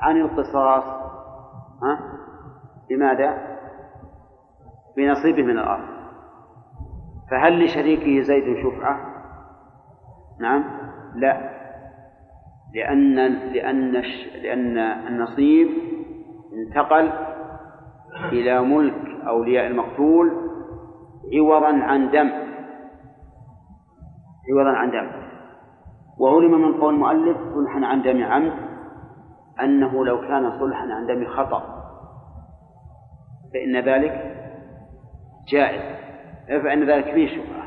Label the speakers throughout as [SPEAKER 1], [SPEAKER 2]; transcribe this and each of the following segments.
[SPEAKER 1] عن القصاص ها؟ بماذا؟ بنصيبه من الأرض. فهل لشريكه زيد شفعة؟ نعم. لا. لأن لأن لأن النصيب انتقل إلى ملك أولياء المقتول عوضا عن دم. عوضا عن دم. وعلم من قول المؤلف صلحا عن دم عمد. أنه لو كان صلحا عن دم خطأ فإن ذلك جائز. فإن ذلك فيه شبهة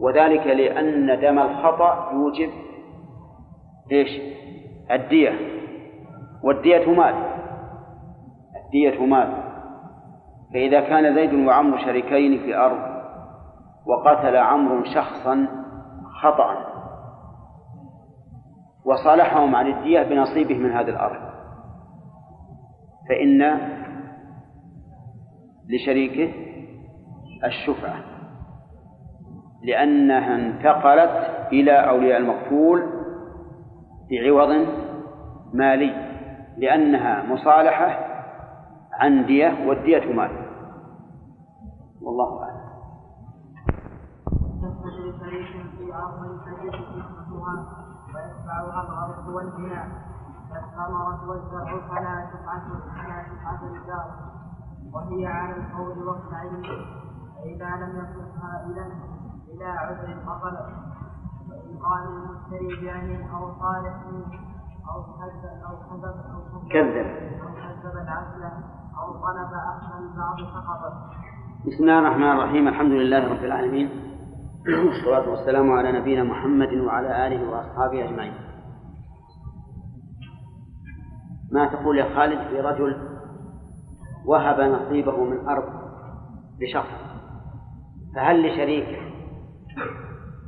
[SPEAKER 1] وذلك لأن دم الخطأ يوجب إيش؟ الدية. والدية مال. الدية مال. فإذا كان زيد وعمر شريكين في أرض وقتل عمرو شخصا خطأ وصالحهم عن الدية بنصيبه من هذه الأرض. فإن لشريكه الشفعة لأنها انتقلت إلى أولياء المقتول بعوض مالي لأنها مصالحة عن دية والدية مال. والله أعلم. ويتبعها الغرق والبناء كالثمرة والزرع فلا تفعل فلا تفعل الدار وهي على القول والفعل فإذا لم يكن هائلا إلى عذر بطل وإن قال المشتري جاني أو صالح أو كذب أو كذب أو كذب أو كذب العسل أو طلب أخذ البعض سقطت بسم الله الرحمن الرحيم الحمد لله رب العالمين والصلاة والسلام على نبينا محمد وعلى آله وأصحابه أجمعين. ما تقول يا خالد في رجل وهب نصيبه من أرض لشخص فهل لشريكه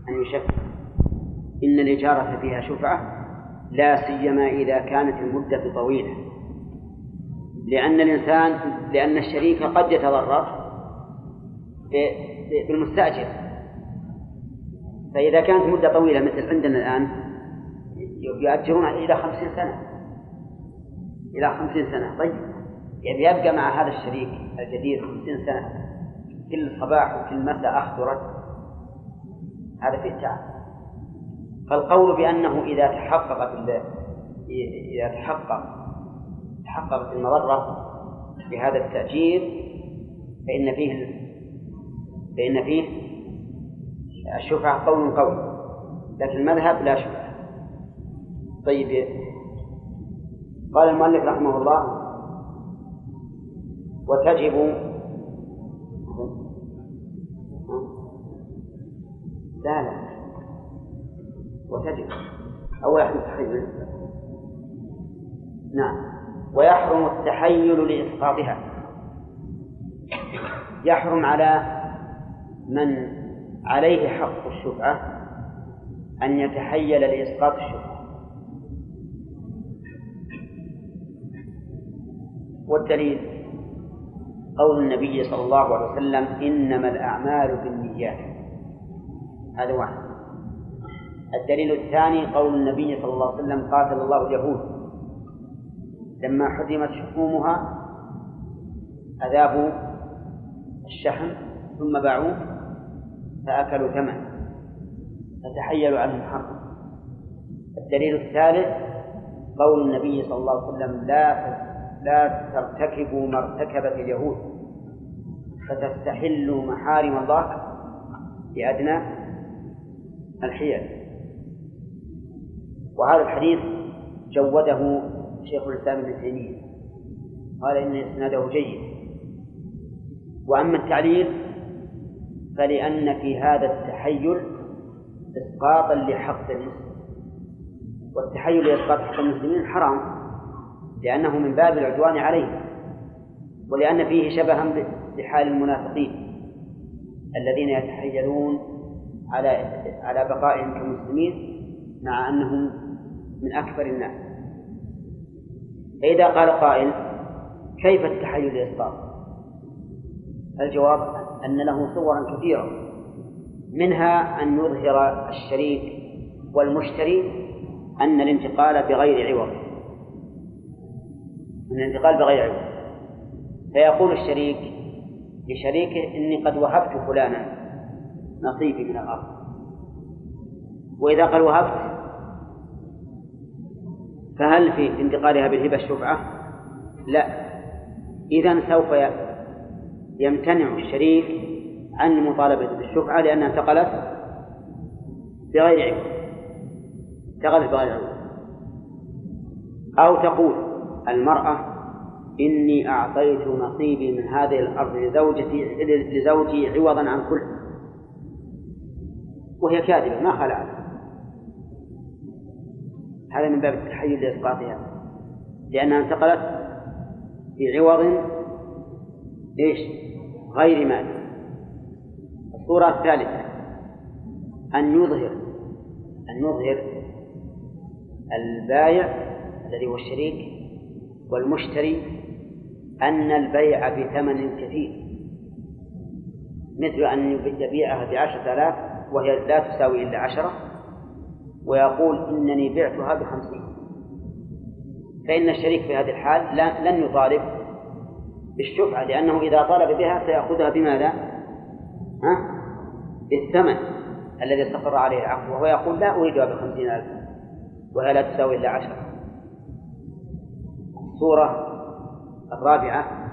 [SPEAKER 1] أن يشفع؟ إن الإجارة فيها شفعة لا سيما إذا كانت المدة طويلة. لأن الإنسان لأن الشريك قد يتضرر بالمستأجر فإذا كانت مدة طويلة مثل عندنا الآن يؤجرون إلى خمسين سنة. إلى خمسين سنة. طيب. يعني يبقى مع هذا الشريك الجديد خمسين سنة كل صباح وكل مساء أخذ ورد هذا فيه تعب. فالقول بأنه إذا تحققت إذا تحقق تحققت المضرة بهذا التأجير فإن فيه فإن فيه الشفعة قول قوي لكن المذهب لا شفعة طيب. قال المؤلف رحمه الله وتجب لا لا. وتجب. أو يحرم التحيل. نعم. ويحرم التحيل لإسقاطها. يحرم على من عليه حق الشفعة أن يتحيل لإسقاط الشفعة. والدليل قول النبي صلى الله عليه وسلم إنما الأعمال بالنيات. هذا واحد. الدليل الثاني قول النبي صلى الله عليه وسلم قاتل الله اليهود. لما حرمت شحومها أذابوا الشحم ثم باعوه. فأكلوا ثمن. فتحيلوا عنه الحرب. الدليل الثالث قول النبي صلى الله عليه وسلم لا لا ترتكبوا ما ارتكبت اليهود. فتستحلوا محارم الله بأدنى الحيل. وهذا الحديث جوده شيخ الإسلام ابن تيمية. قال إن إسناده جيد. وأما التعليل فلأن في هذا التحيل إسقاطا لحق المسلم. والتحيل لإسقاط حق المسلمين حرام لأنه من باب العدوان عليهم ولأن فيه شبها بحال المنافقين الذين يتحيلون على على بقائهم كمسلمين مع أنهم من أكبر الناس. فإذا قال قائل كيف التحيل لإسقاط؟ الجواب أن له صورا كثيرة منها أن يظهر الشريك والمشتري أن الانتقال بغير عوض. من الانتقال بغير عوض. فيقول الشريك لشريكه إني قد وهبت فلانا نصيبي من الأرض. وإذا قال وهبت فهل في انتقالها بالهبة الشفعة؟ لا. إذا سوف يمتنع الشريك عن المطالبة بالشفعة لأنها انتقلت بغير عوض انتقلت بغير عوض أو تقول المرأة إني أعطيت نصيبي من هذه الأرض لزوجتي لزوجي عوضا عن كل. وهي كاذبة ما خلعت. هذا من باب التحيل لإسقاطها. لأنها انتقلت بعوض إيش؟ غير مال. الصورة الثالثة. أن يظهر أن يظهر البايع الذي هو الشريك والمشتري أن البيع بثمن كثير. مثل أن يبيعها بعشرة آلاف وهي لا تساوي إلا عشرة ويقول إنني بعتها بخمسين. فإن الشريك في هذه الحال لن يطالب بالشفعة لأنه إذا طالب بها سيأخذها بماذا؟ ها؟ بالثمن الذي استقر عليه العقد وهو يقول لا أريدها بخمسين ألف وهي لا تساوي إلا عشرة الصورة الرابعة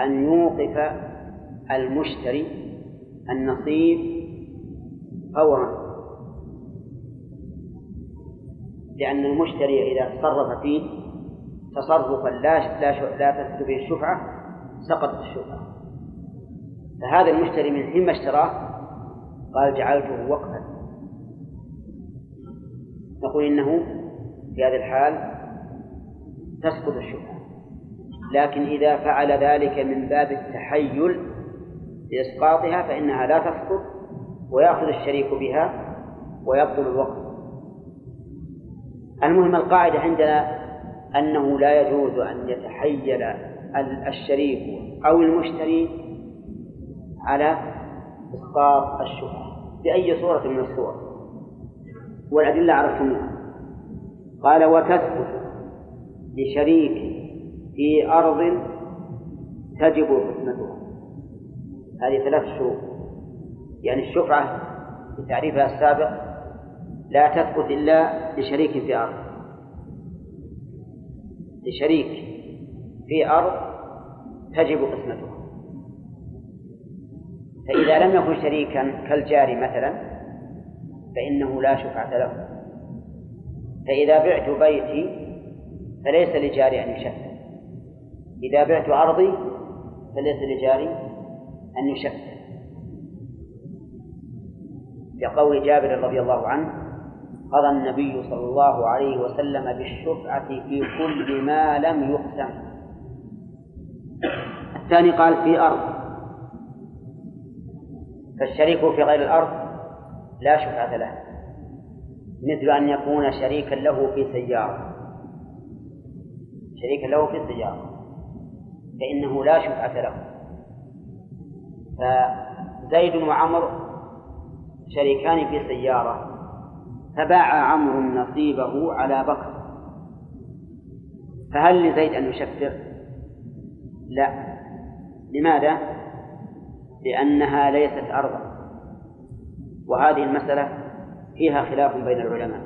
[SPEAKER 1] أن يوقف المشتري النصيب فورا لأن المشتري إذا تصرف فيه تصرفا لا لا لا تثبت به الشفعة سقطت الشفعة. فهذا المشتري من حين ما اشتراه قال جعلته وقفا. نقول إنه في هذه الحال تسقط الشبهة لكن إذا فعل ذلك من باب التحيل لإسقاطها فإنها لا تسقط ويأخذ الشريك بها ويبطل الوقت المهم القاعدة عندنا أنه لا يجوز أن يتحيل الشريك أو المشتري على إسقاط الشبهة بأي صورة من الصور. والأدلة عرفتموها. قال وتثبت لشريك في أرض تجب قسمتها هذه ثلاث شروط. يعني الشفعة بتعريفها السابق لا تثبت إلا لشريك في أرض. لشريك في أرض تجب قسمتها فإذا لم يكن شريكا كالجار مثلا فإنه لا شفعة له. فإذا بعت بيتي فليس لجاري أن يشفع. إذا بعت أرضي فليس لجاري أن يشفع. لقول جابر رضي الله عنه قضى النبي صلى الله عليه وسلم بالشفعة في كل ما لم يقسم. الثاني قال في أرض. فالشريك في غير الأرض لا شفعة له مثل أن يكون شريكا له في سيارة. شريكا له في السيارة. فإنه لا شفعة له. فزيد وعمر شريكان في سيارة. فباع عمرو نصيبه على بكر. فهل لزيد أن يشفر؟ لا. لماذا؟ لأنها ليست أرضا. وهذه المسألة فيها خلاف بين العلماء.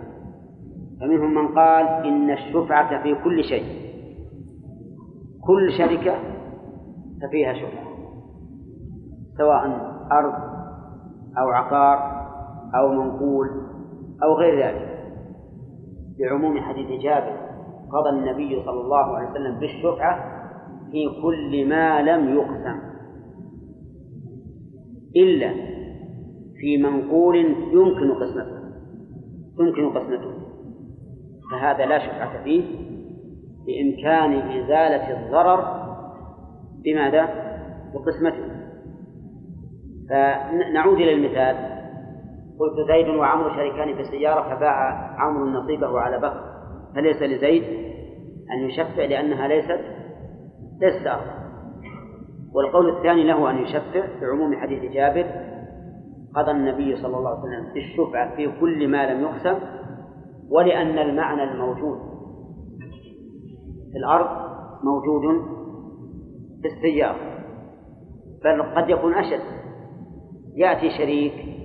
[SPEAKER 1] فمنهم من قال إن الشفعة في كل شيء. كل شركة ففيها شبهة سواء أرض أو عقار أو منقول أو غير ذلك. بعموم حديث جابر قضى النبي صلى الله عليه وسلم بالشفعة في كل ما لم يقسم. إلا في منقول يمكن قسمته يمكن قسمته. فهذا لا شفعة فيه بإمكان إزالة الضرر بماذا؟ بقسمته. فنعود إلى المثال. قلت زيد وعمرو شريكان في السيارة فباع عمرو نصيبه على بكر فليس لزيد أن يشفع لأنها ليست ليست والقول الثاني له أن يشفع بعموم حديث جابر. قضى النبي صلى الله عليه وسلم بالشفعة في كل ما لم يقسم ولأن المعنى الموجود في الأرض موجود في السيارة. بل قد يكون أشد. يأتي شريك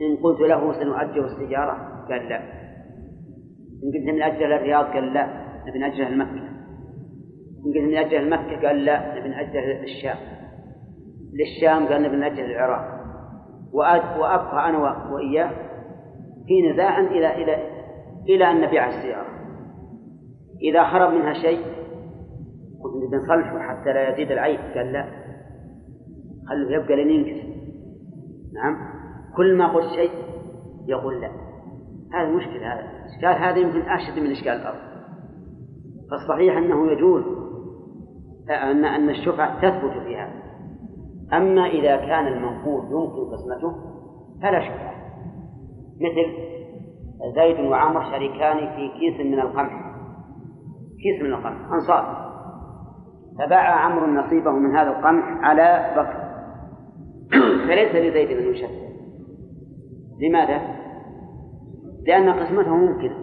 [SPEAKER 1] إن قلت له سنؤجر السيارة؟ قال لا. إن قلت من أجل الرياض؟ قال لا. نبي نأجل المكة. إن قلت من أجل المكة؟ قال لا. نبي نأجل الشام للشام؟ قال نبي نأجل العراق. وأبقى أنا وإياه في نزاع إلى إلى إلى أن نبيع السيارة. إذا خرب منها شيء قلت بنصلحه حتى لا يزيد العيب. قال لا. خلوه يبقى لين نعم. كل ما قلت شيء يقول لا. هذا مشكلة هذا إشكال هذا يمكن أشد من إشكال الأرض. فالصحيح أنه يجوز أن أن الشفعة تثبت في هذا. أما إذا كان المنقول يمكن قسمته فلا شفعة مثل زيد وعمر شريكان في كيس من القمح. كيس من القمح أنصار. فباع عمرو نصيبه من هذا القمح على بكر. فليس لزيد أن يشفع. لماذا؟ لأن قسمته ممكنة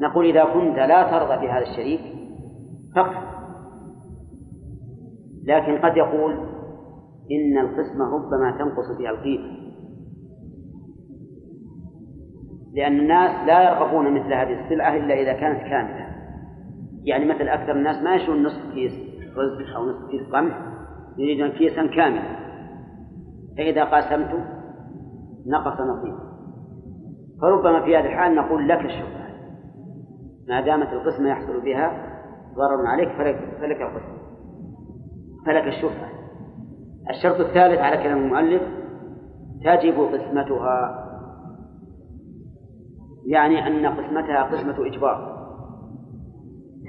[SPEAKER 1] نقول إذا كنت لا ترضى بهذا الشريك فاقسم لكن قد يقول إن القسمة ربما تنقص فيها القيمة. لأن الناس لا يرغبون مثل هذه السلعة إلا إذا كانت كاملة. يعني مثل أكثر الناس ما يشون نصف كيس رز أو نصف كيس قمح يريدون كيسا كاملا. فإذا قاسمت نقص نصيبه فربما في هذه الحال نقول لك الشبهة ما دامت القسمة يحصل بها ضرر عليك فلك, فلك القسمة. فلك الشبهة الشرط الثالث على كلام المؤلف تجب قسمتها. يعني أن قسمتها قسمة إجبار.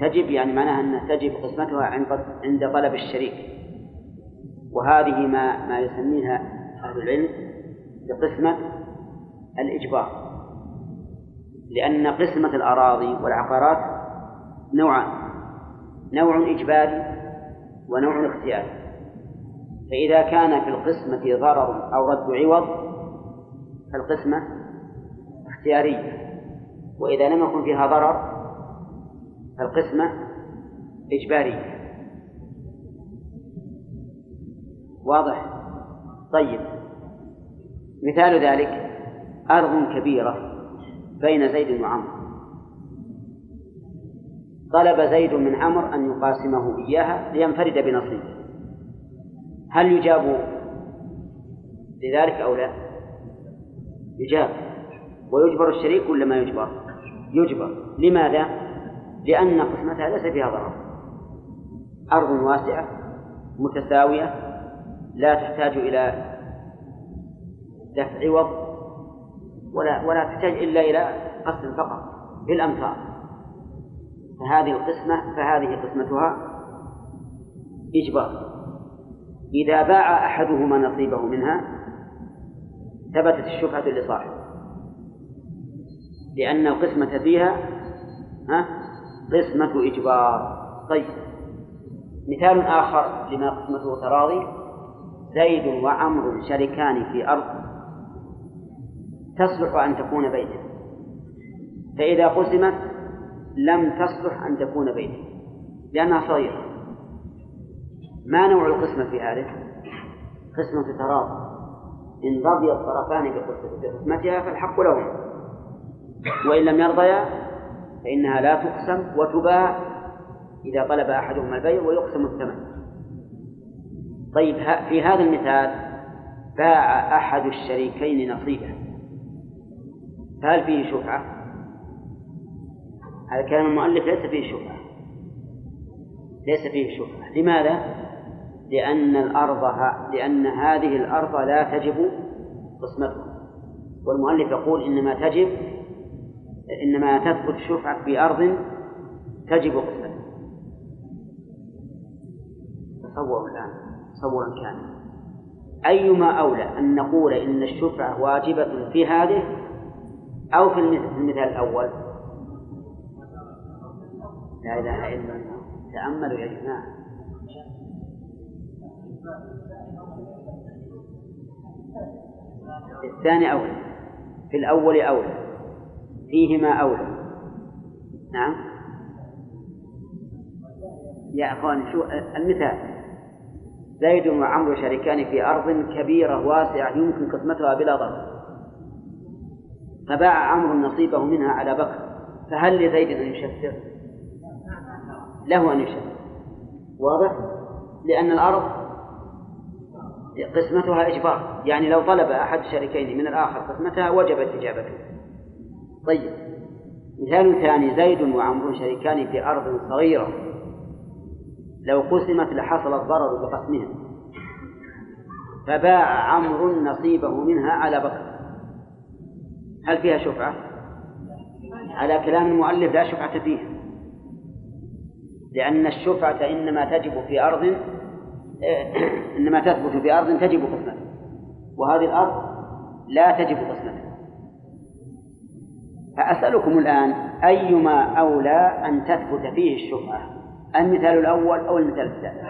[SPEAKER 1] تجب يعني معناها أن تجب قسمتها عند عند طلب الشريك. وهذه ما ما يسميها أهل العلم بقسمة الإجبار لأن قسمة الأراضي والعقارات نوعان نوع إجباري ونوع اختياري. فإذا كان في القسمة ضرر أو رد عوض فالقسمة اختيارية. وإذا لم يكن فيها ضرر فالقسمة إجبارية. واضح؟ طيب. مثال ذلك أرض كبيرة بين زيد وعمر طلب زيد من عمر أن يقاسمه إياها لينفرد بنصيبه هل يجاب لذلك أو لا؟ يجاب ويجبر الشريك ولا ما يجبر؟ يجبر لماذا؟ لأن قسمتها ليس فيها ضرر أرض واسعة متساوية لا تحتاج إلى دفع عوض ولا ولا تحتاج إلا إلى قسم فقط بالأمثال. فهذه القسمة فهذه قسمتها إجبار. إذا باع أحدهما نصيبه منها ثبتت الشبهة لصاحبه. لأن القسمة فيها ها قسمة إجبار. طيب. مثال آخر لما قسمته تراضي. زيد وعمر شركان في أرض. تصلح أن تكون بيتا فإذا قسمت لم تصلح أن تكون بيتا لأنها صغيرة. ما نوع القسمة في هذه؟ قسمة تراضي. إن رضي الطرفان بقسمتها فالحق لهما. وإن لم يرضيا فإنها لا تقسم وتباع إذا طلب أحدهما البيع ويقسم الثمن. طيب في هذا المثال باع أحد الشريكين نصيبه. فهل فيه شفعة؟ هذا كلام المؤلف ليس فيه شفعة ليس فيه شفعة لماذا؟ لأن الأرض لأن هذه الأرض لا تجب قسمتها. والمؤلف يقول إنما تجب إنما تثبت الشفعة في أرض تجب قسمتها. تصوروا الآن تصورا كاملا أيما أولى أن نقول إن الشفعة واجبة في هذه؟ أو في المثال الأول. لا إله إلا الله. تأملوا يا جماعة. الثاني أولى. في الأول أولى. فيهما أولى. نعم. يا أخوان شو المثال؟ زيد وعمرو شريكان في أرض كبيرة واسعة يمكن قسمتها بلا ضرر. فباع عمرو نصيبه منها على بكر فهل لزيد أن يشفر؟ له أن يشفر واضح؟ لأن الأرض قسمتها إجبار يعني لو طلب أحد الشريكين من الآخر قسمتها وجبت إجابته. طيب مثال ثاني زيد وعمرو شريكان في أرض صغيرة. لو قسمت لحصل الضرر بقسمها. فباع عمرو نصيبه منها على بكر. هل فيها شفعة؟ على كلام المؤلف لا شفعة فيها. لأن الشفعة إنما تجب في أرض إنما تثبت في أرض تجب قسمتها. وهذه الأرض لا تجب قسمتها. فأسألكم الآن أيما أولى أن تثبت فيه الشفعة؟ المثال الأول أو المثال الثاني؟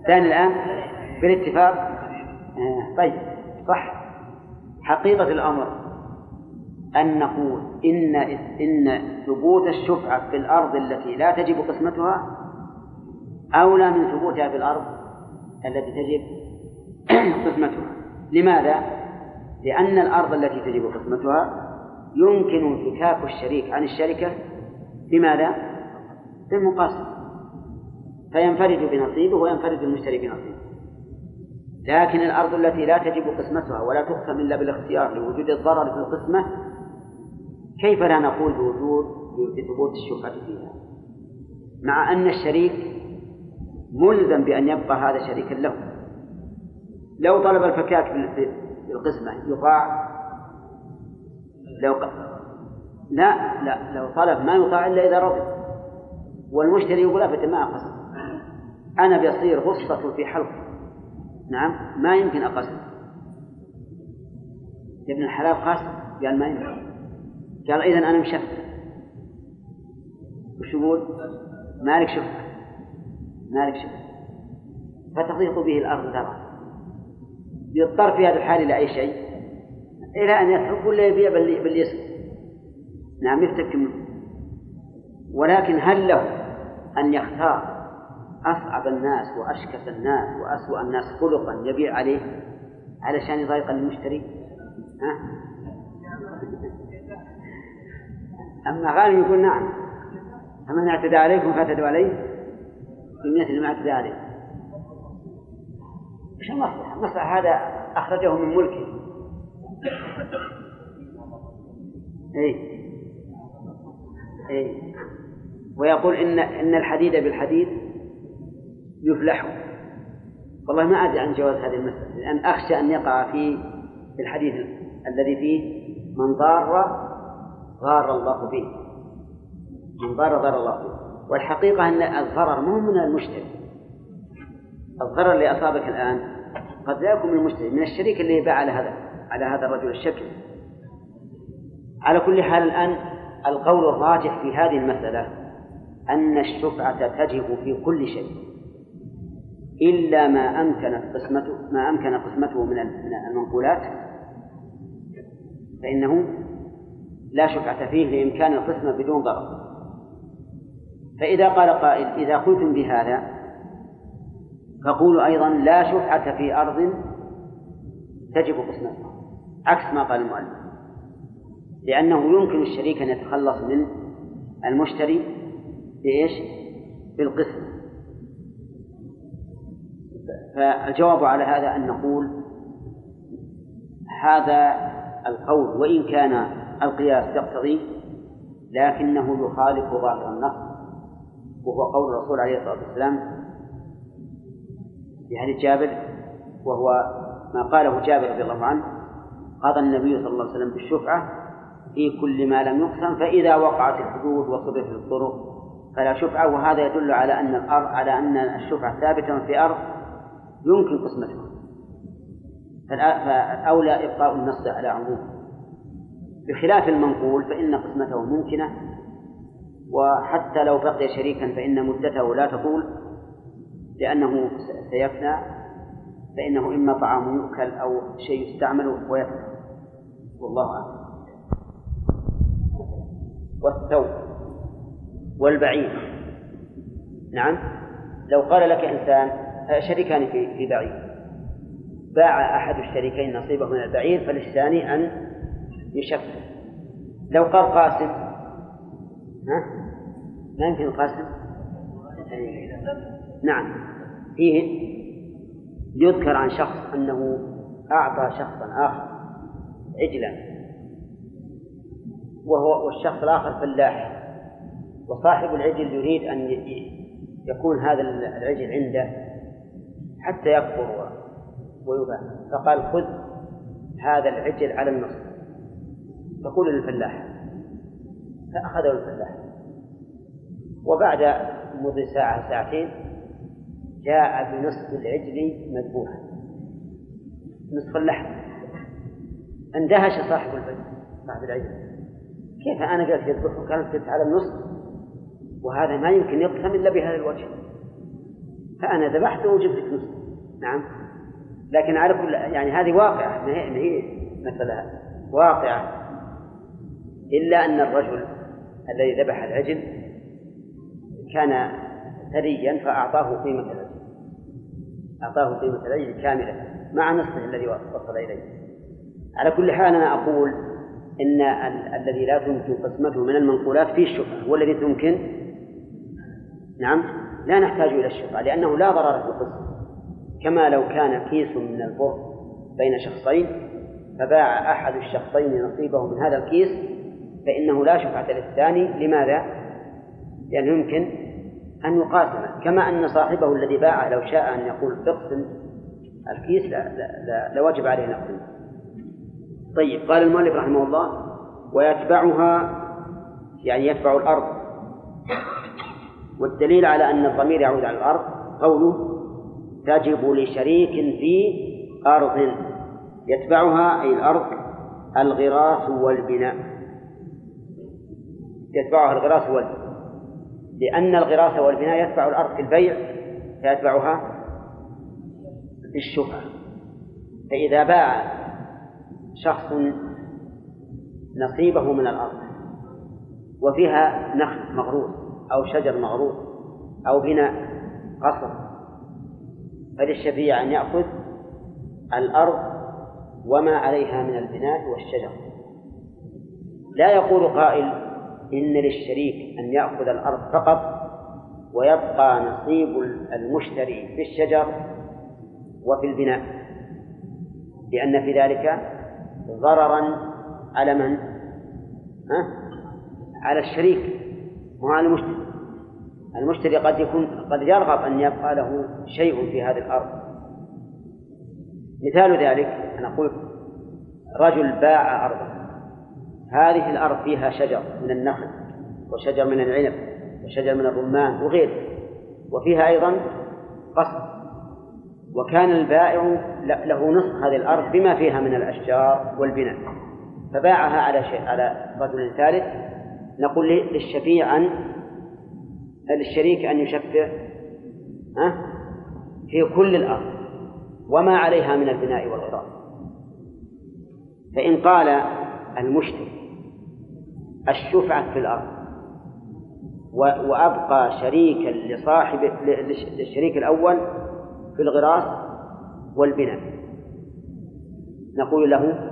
[SPEAKER 1] الثاني الآن؟ بالاتفاق؟ آه طيب صح. حقيقة الأمر أن نقول إن إن ثبوت الشفعة في الأرض التي لا تجب قسمتها أولى من ثبوتها في الأرض التي تجب قسمتها لماذا؟ لأن الأرض التي تجب قسمتها يمكن انفكاك الشريك عن الشركة بماذا؟ بالمقاسمة فينفرد بنصيبه وينفرد المشتري بنصيبه لكن الأرض التي لا تجب قسمتها ولا تقسم إلا بالاختيار لوجود الضرر في القسمة كيف لا نقول بوجود بثبوت الشفعة فيها؟ مع أن الشريك ملزم بأن يبقى هذا شريكا له. لو طلب الفكاك في القسمة يطاع لو ق... لا لا لو طلب ما يطاع إلا إذا رضي. والمشتري يقول أبدا ما أقسم أنا بيصير غصة في حلقي. نعم ما يمكن أقسم ابن الحلال قاسم قال ما يمكن. قال إذا أنا مشفت وش يقول؟ مالك شفت مالك شفت فتضيق به الأرض ذرة. يضطر في هذا الحال إلى أي شيء؟ إلى أن يترك ولا يبيع باليسر. نعم يفتك منه. ولكن هل له أن يختار أصعب الناس وأشكس الناس وأسوأ الناس خلقا يبيع عليه علشان يضايق المشتري ها؟ أما غانم يقول نعم. فمن اعتدى عليكم فاعتدوا عليه؟ بمثل ما اعتدى عليه. إيش المصلحة؟ المصلحة هذا أخرجه من ملكه. اي اي ويقول ان إن الحديد بالحديد يفلح والله ما أدري عن جواز هذه المسألة لأن أخشى أن يقع في الحديث الذي فيه من ضار ضار الله به. من ضار ضار الله به. والحقيقة أن الضرر مو من المشتري. الضرر اللي أصابك الآن قد لا يكون من المشتري من الشريك اللي باع على هذا على هذا الرجل الشكل. على كل حال الآن القول الراجح في هذه المسألة أن الشفعة تجب في كل شيء. إلا ما أمكنت قسمته ما أمكن قسمته من المنقولات فإنه لا شفعة فيه لإمكان القسمة بدون ضرر. فإذا قال قائل إذا قلتم بهذا فقولوا أيضا لا شفعة في أرض تجب قسمتها عكس ما قال المؤلف. لأنه يمكن الشريك أن يتخلص من المشتري بإيش؟ بالقسم. فالجواب على هذا أن نقول هذا القول وإن كان القياس يقتضي لكنه يخالف ظاهر النص وهو قول الرسول عليه الصلاة والسلام في حديث جابر وهو ما قاله جابر رضي الله عنه قضى النبي صلى الله عليه وسلم بالشفعة في كل ما لم يقسم فإذا وقعت الحدود وصدرت الطرق فلا شفعة وهذا يدل على أن الأرض على أن الشفعة ثابتة في أرض يمكن قسمته. فالأولى إبقاء النص على عمومه. بخلاف المنقول فإن قسمته ممكنة وحتى لو بقي شريكا فإن مدته لا تطول لأنه سيفنى فإنه إما طعام يؤكل أو شيء يستعمل ويفنى. والله أعلم. والثوب والبعير. نعم؟ لو قال لك إنسان شريكان في في بعير باع أحد الشريكين نصيبه من البعير فللثاني أن يشفع لو قال قاسم ها؟ ما يمكن القاسم. نعم. فيه يذكر عن شخص أنه أعطى شخصا آخر عجلا وهو والشخص الآخر فلاح. وصاحب العجل يريد أن يكون هذا العجل عنده. حتى يكبر ويباع فقال خذ هذا العجل على النصف تقول للفلاح فأخذه الفلاح. وبعد مضي ساعة ساعتين جاء بنصف العجل مذبوحا. نصف اللحم. اندهش صاحب صاحب العجل. كيف أنا قلت يذبحه كانت على النصف. وهذا ما يمكن يقسم إلا بهذا الوجه. فأنا ذبحته وجبت نصف نعم. لكن على كل يعني هذه واقعة ما هي, ما هي مثلا واقعة. إلا أن الرجل الذي ذبح العجل كان ثريا فأعطاه قيمة العجل. أعطاه قيمة العجل كاملة مع نصفه الذي وصل إليه. على كل حال أنا أقول إن الذي لا تمكن قسمته من المنقولات فيه الشفعة والذي تمكن؟ نعم. لا نحتاج إلى الشفعة لأنه لا ضرر في القسم كما لو كان كيس من البر بين شخصين فباع أحد الشخصين نصيبه من هذا الكيس فإنه لا شفعة للثاني. لماذا؟ لأنه يمكن أن يقاسمه. كما أن صاحبه الذي باعه لو شاء أن يقول اقسم الكيس لا, لا, لا لوجب عليه أن يقسم. طيب قال المؤلف رحمه الله ويتبعها يعني يتبع الأرض. والدليل على أن الضمير يعود على الأرض قوله تجب لشريك في أرض. يتبعها أي الأرض الغراس والبناء. يتبعها الغراس والبناء لأن الغراس والبناء يتبع الأرض في البيع فيتبعها في الشفعة فإذا باع شخص نصيبه من الأرض وفيها نخل مغروس أو شجر مغروس أو بناء قصر فللشفيع أن يأخذ الأرض وما عليها من البناء والشجر لا يقول قائل إن للشريك أن يأخذ الأرض فقط ويبقى نصيب المشتري في الشجر وفي البناء لأن في ذلك ضررا على من؟ ها؟ على الشريك وعلى المشتري المشتري قد يكون قد يرغب أن يبقى له شيء في هذه الأرض. مثال ذلك أنا قلت رجل باع أرضا هذه الأرض فيها شجر من النخل وشجر من العنب وشجر من الرمان وغيره وفيها أيضا قصر وكان البائع له نصف هذه الأرض بما فيها من الأشجار والبناء فباعها على شيء على رجل ثالث. نقول للشفيع أن للشريك أن يشفع في كل الأرض وما عليها من البناء والغراء فإن قال المشتري الشفعة في الأرض وأبقى شريكا لصاحب للشريك الأول في الغراس والبناء. نقول له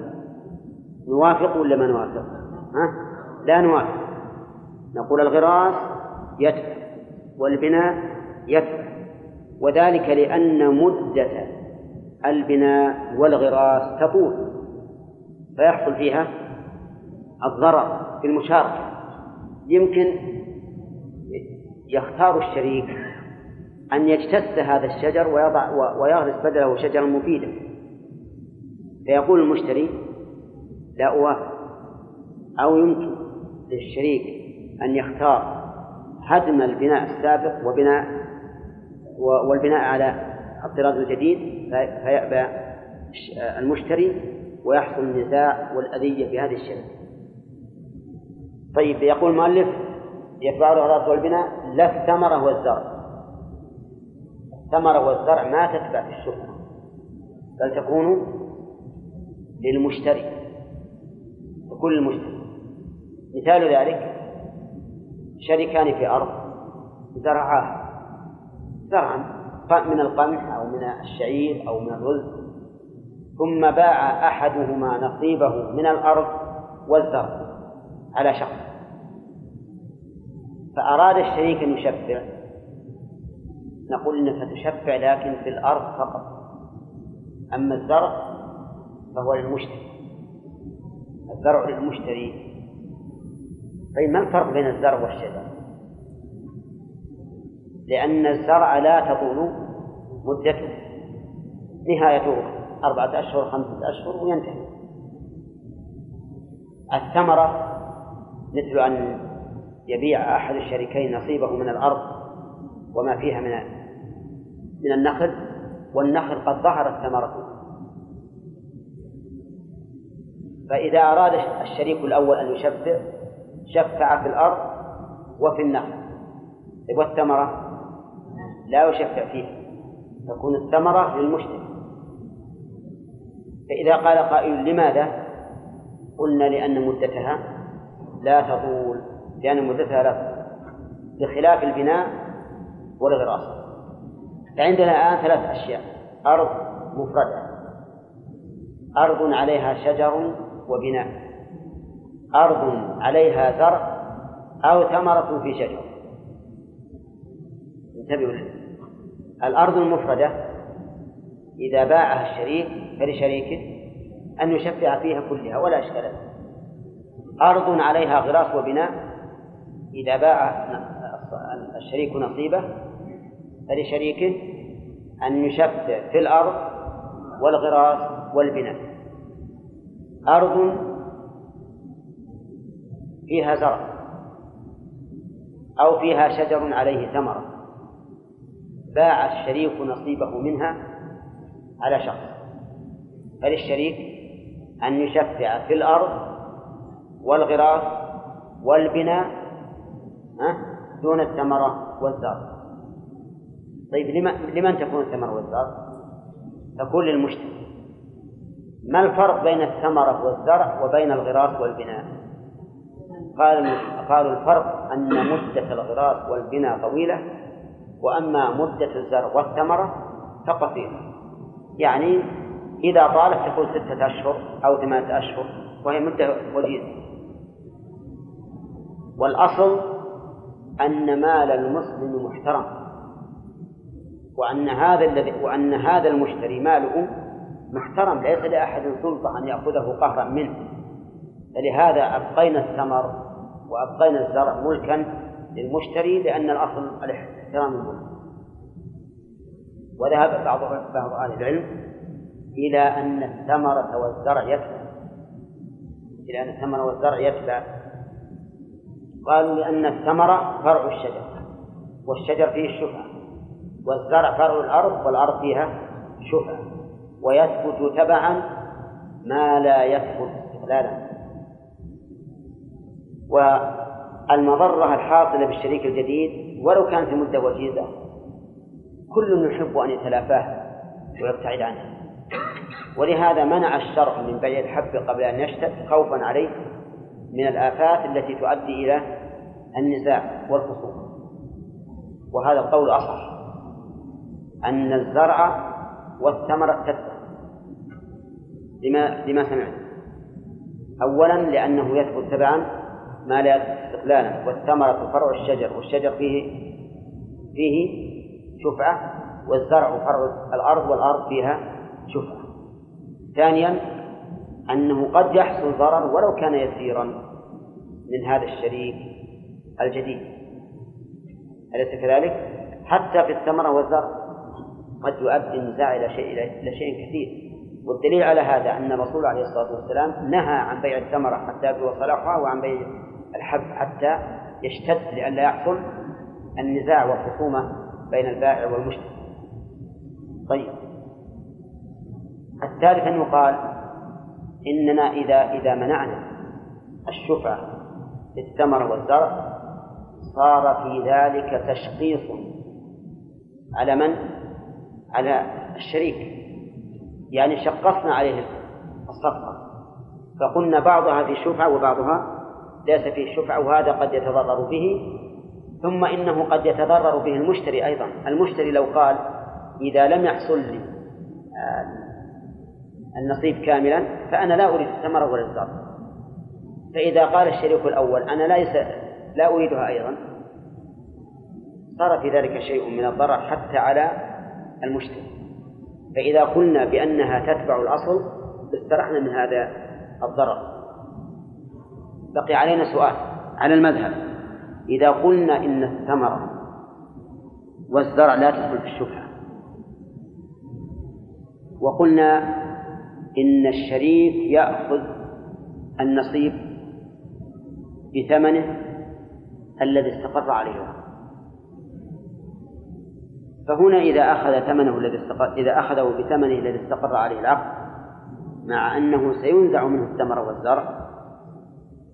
[SPEAKER 1] نوافق ولا ما نوافق؟ ها؟ لا نوافق. نقول الغراس يدفع. والبناء يدفع. وذلك لأن مدة البناء والغراس تطول فيحصل فيها الضرر في المشاركة. يمكن يختار الشريك أن يجتث هذا الشجر ويضع ويغرس بدله شجرا مفيدا. فيقول المشتري لا أوافق. أو يمكن للشريك أن يختار هدم البناء السابق وبناء والبناء على الطراز الجديد فيأبى المشتري ويحصل النزاع والأذية في هذه الشركة. طيب يقول المؤلف يتبع الغراس والبناء لا الثمرة والزرع. الثمرة والزرع ما تتبع في الشفعة بل تكون للمشتري تكون للمشتري مثال ذلك شريكان في أرض زرعاها زرعا من القمح أو من الشعير أو من الرز. ثم باع أحدهما نصيبه من الأرض والزرع على شخص. فأراد الشريك أن يشفع. نقول إنك تشفع لكن في الأرض فقط. أما الزرع فهو للمشتري. الزرع للمشتري. طيب ما الفرق بين الزرع والشجر؟ لأن الزرع لا تطول مدته نهايته أربعة أشهر خمسة أشهر وينتهي الثمرة مثل أن يبيع أحد الشريكين نصيبه من الأرض وما فيها من من النخل والنخل قد ظهرت ثمرته فإذا أراد الشريك الأول أن يشفع شفع في الأرض وفي النخل. والثمرة؟ لا يشفع فيها. تكون الثمرة للمشتري. فإذا قال قائل لماذا؟ قلنا لأن مدتها لا تطول لأن مدتها لا تطول. بخلاف البناء والغراس. فعندنا الآن ثلاث أشياء. أرض مفردة. أرض عليها شجر وبناء. أرض عليها زرع أو ثمرة في شجر. انتبهوا الأرض المفردة إذا باعها الشريك فلشريكه أن يشفع فيها كلها ولا إشكال أرض عليها غراس وبناء إذا باع الشريك نصيبه فلشريكه أن يشفع في الأرض والغراس والبناء. أرض فيها زرع أو فيها شجر عليه ثمرة باع الشريك نصيبه منها على شخص فللشريك أن يشفع في الأرض والغراس والبناء دون الثمرة والزرع طيب لمن تكون الثمرة والزرع؟ تكون للمشتري ما الفرق بين الثمرة والزرع وبين الغراس والبناء؟ قال قالوا الفرق أن مدة الغراس والبناء طويلة وأما مدة الزرع والثمرة فقصيرة. يعني إذا طالت تكون ستة أشهر أو ثمانية أشهر وهي مدة وجيزة والأصل أن مال المسلم محترم وأن هذا الذي وأن هذا المشتري ماله محترم ليس لأحد سلطة أن يأخذه قهرا منه. فلهذا أبقينا الثمر وأبقينا الزرع ملكا للمشتري لأن الأصل احترام الملك. وذهب بعض بعض أهل العلم إلى أن الثمرة والزرع يتبع. إلى أن الثمرة والزرع يتبع. قالوا لأن الثمرة فرع الشجر والشجر فيه الشفعة والزرع فرع الأرض والأرض فيها شفعة ويثبت تبعا ما لا يثبت استقلالا. والمضرة الحاصلة بالشريك الجديد ولو كانت المدة وجيزة. كل يحب أن يتلافاه ويبتعد عنه. ولهذا منع الشرع من بيع الحب قبل أن يشتد خوفا عليه من الآفات التي تؤدي إلى النزاع والخصوم. وهذا القول أصح. أن الزرع والثمرة تتبع لما لما سمعت. أولا لأنه يثبت تبعا ما لا استقلالا والثمرة فرع الشجر والشجر فيه فيه شفعة والزرع فرع الأرض والأرض فيها شفعة. ثانيا أنه قد يحصل ضرر ولو كان يسيرا من هذا الشريك الجديد. أليس كذلك؟ حتى في الثمرة والزرع قد يؤدي النزاع إلى شيء إلى شيء كثير. والدليل على هذا أن الرسول عليه الصلاة والسلام نهى عن بيع الثمرة حتى يبدو صلاحها وعن بيع الحب حتى يشتد لئلا يحصل النزاع والخصومة بين البائع والمشتري طيب. الثالث أن يقال إننا إذا إذا منعنا الشفعة في الثمر والزرع صار في ذلك تشقيص على من؟ على الشريك. يعني شقصنا عليه الصفقة. فقلنا بعضها في شفعة وبعضها ليس فيه شفعة وهذا قد يتضرر به. ثم إنه قد يتضرر به المشتري أيضا. المشتري لو قال إذا لم يحصل لي آه، النصيب كاملا فأنا لا أريد الثمرة ولا الزرع فإذا قال الشريك الأول أنا ليس لا أريدها أيضا. صار في ذلك شيء من الضرر حتى على المشتري. فإذا قلنا بأنها تتبع الأصل استرحنا من هذا الضرر. بقي علينا سؤال على المذهب. إذا قلنا إن الثمرة والزرع لا تدخل في الشبهة وقلنا إن الشريك يأخذ النصيب بثمنه الذي استقر عليه. فهنا إذا أخذ ثمنه الذي استقر إذا أخذه بثمنه الذي استقر عليه العقد مع أنه سينزع منه الثمر والزرع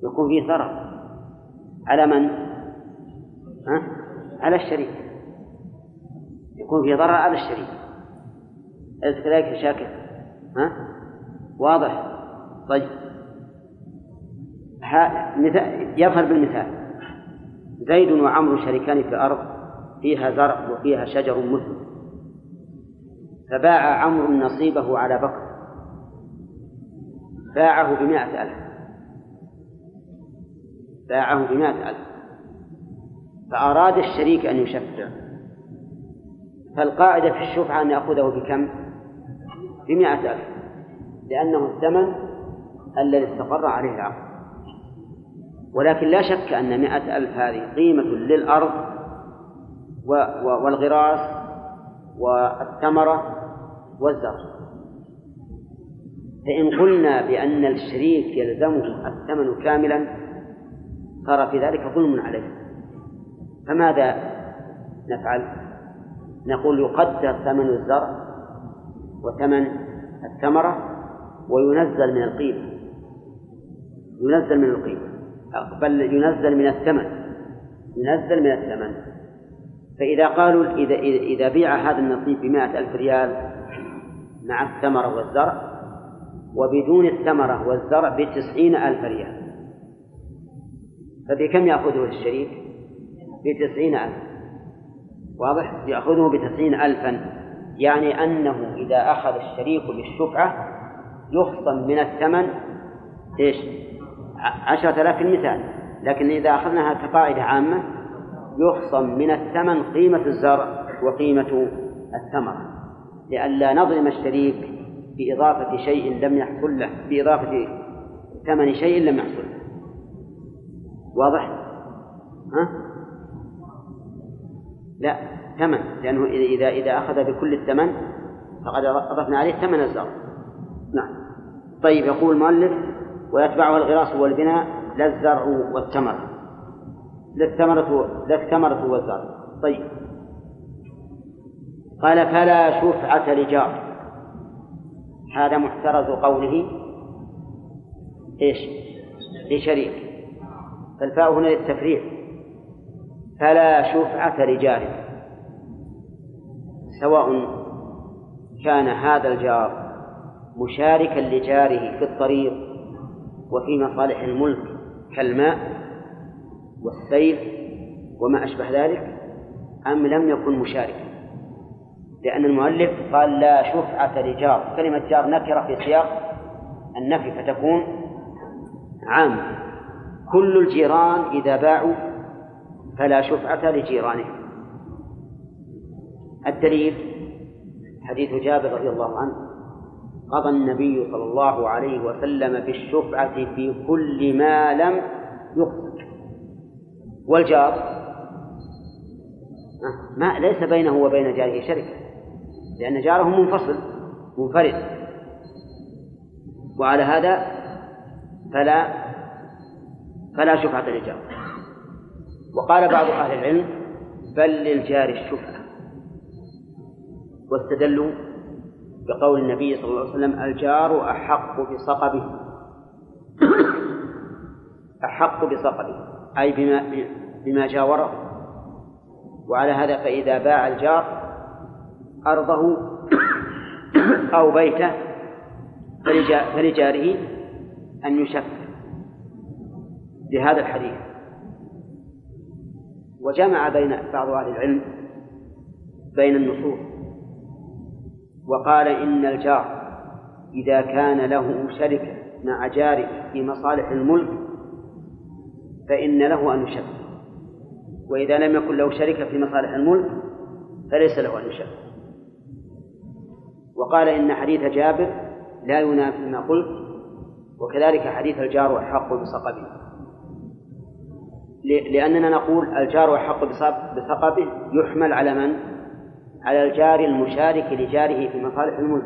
[SPEAKER 1] يكون فيه ضرر على من؟ ها؟ على الشريك يكون فيه ضرر على الشريك أليس كذلك شاكر؟ ها؟ واضح؟ طيب مثال يظهر بالمثال زيد وعمر شريكان في الأرض فيها زرع وفيها شجر مثمر فباع عمرو نصيبه على بكر باعه بمائة ألف باعه بمائة ألف فأراد الشريك أن يشفع فالقاعدة في الشفعة أن يأخذه بكم؟ بمائة ألف. لأنه الثمن الذي استقر عليه العقد. ولكن لا شك أن مائة ألف هذه قيمة للأرض والغراس والثمرة والزرع. فإن قلنا بأن الشريك يلزمه الثمن كاملا صار في ذلك ظلم عليه. فماذا نفعل؟ نقول يقدر ثمن الزرع وثمن الثمرة وينزل من القيمة. ينزل من القيمة. بل ينزل من الثمن. ينزل من الثمن. فإذا قالوا إذا إذا بيع هذا النصيب بمائة ألف ريال مع الثمرة والزرع وبدون الثمرة والزرع بتسعين ألف ريال. فبكم يأخذه الشريك؟ بتسعين ألف واضح؟ يأخذه بتسعين ألفا يعني أنه إذا أخذ الشريك بالشفعة يخصم من الثمن إيش؟ عشرة آلاف المثال لكن إذا أخذناها كقاعدة عامة يخصم من الثمن قيمة الزرع وقيمة الثمرة لئلا نظلم الشريك بإضافة شيء لم يحصل له بإضافة ثمن شيء لم يحصل واضح؟ ها؟ لا ثمن لأنه إذا إذا أخذ بكل الثمن فقد أضفنا عليه ثمن الزرع. نعم. طيب يقول المؤلف ويتبعها الغراس والبناء لا الزرع والثمر لا الثمرة لا الثمرة والزرع. طيب. قال فلا شفعة لجار. هذا محترز قوله. إيش؟ لشريك. فالفاء هنا للتفريع فلا شفعة لجار. سواء كان هذا الجار مشاركا لجاره في الطريق وفي مصالح الملك كالماء والسيل وما أشبه ذلك أم لم يكن مشاركا. لأن المؤلف قال لا شفعة لجار. كلمة جار نكرة في سياق النفي فتكون عامة. كل الجيران إذا باعوا فلا شفعة لجيرانهم. الدليل حديث جابر رضي الله عنه. قضى النبي صلى الله عليه وسلم بالشفعة في كل ما لم يقصد. والجار ما ليس بينه وبين جاره شركة لأن جاره منفصل منفرد. وعلى هذا فلا فلا شفعة للجار. وقال بعض أهل العلم بل للجار الشفعة. واستدلوا بقول النبي صلى الله عليه وسلم الجار أحق بصقبه. أحق بصقبه. أي بما بما جاوره. وعلى هذا فإذا باع الجار أرضه أو بيته فلجاره أن يشفع. بهذا الحديث. وجمع بين بعض أهل العلم بين النصوص وقال إن الجار إذا كان له شركة مع جاره في مصالح الملك فإن له أن يشرك. وإذا لم يكن له شركة في مصالح الملك فليس له أن يشرك. وقال إن حديث جابر لا ينافي ما قلت وكذلك حديث الجار أحق بسقبه لأننا نقول الجار أحق بسقبه يحمل على من؟ على الجار المشارك لجاره في مصالح الملك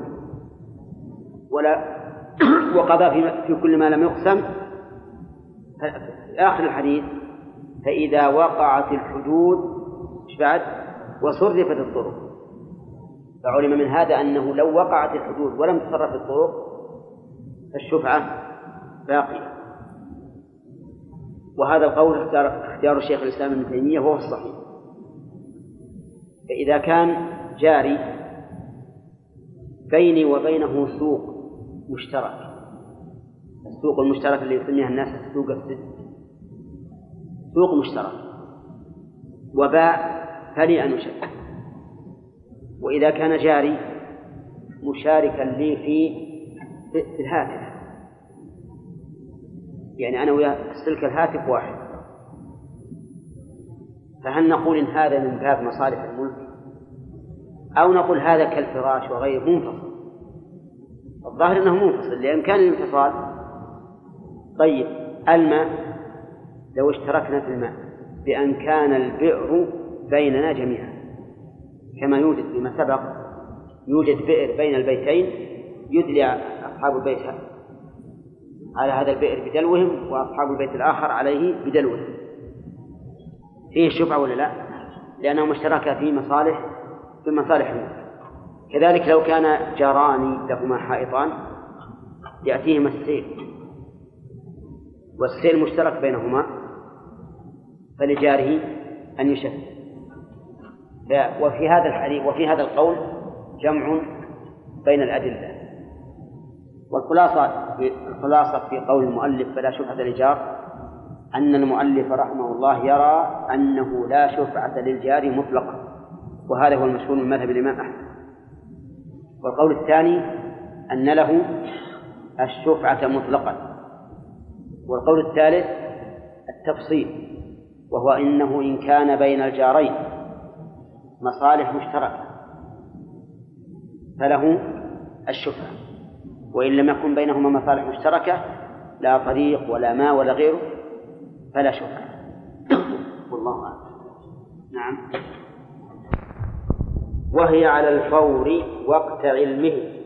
[SPEAKER 1] ولا وقضى في, في كل ما لم يقسم آخر الحديث فإذا وقعت الحدود إيش بعد؟ وصرفت الطرق فعلم من هذا أنه لو وقعت الحدود ولم تصرف الطرق فالشفعة باقية وهذا القول اختار اختيار الشيخ الإسلام ابن تيمية وهو الصحيح. فإذا كان جاري بيني وبينه سوق مشترك. السوق المشترك اللي يسميها الناس السوق الست. سوق مشترك. وباع فلي أن أشرك وإذا كان جاري مشاركا لي في في الهاتف. يعني أنا وياه سلك الهاتف واحد. فهل نقول إن هذا من باب مصالح الملك؟ أو نقول هذا كالفراش وغيره؟ منفصل. الظاهر أنه منفصل لأن كان الانفصال. طيب الماء لو اشتركنا في الماء بأن كان البئر بيننا جميعا. كما يوجد فيما سبق يوجد بئر بين البيتين يدلي أصحاب البيت على هذا البئر بدلوهم وأصحاب البيت الآخر عليه بدلوهم. فيه شفعة ولا لا؟ لأنهم اشتركا في مصالح في مصالح الملك كذلك لو كان جاران لهما حائطان يأتيهما السيل. والسيل مشترك بينهما فلجاره أن يشفع وفي هذا الحديث وفي هذا القول جمع بين الأدلة. والخلاصة الخلاصة في قول المؤلف فلا شفعة للجار أن المؤلف رحمه الله يرى أنه لا شفعة للجار مطلقا وهذا هو المشهور من مذهب الإمام أحمد. والقول الثاني أن له الشفعة مطلقا. والقول الثالث التفصيل وهو إنه إن كان بين الجارين مصالح مشتركة فله الشفعة وإن لم يكن بينهما مصالح مشتركة لا طريق ولا ماء ولا غيره فلا شفعة والله أعلم. نعم. وهي على الفور وقت علمه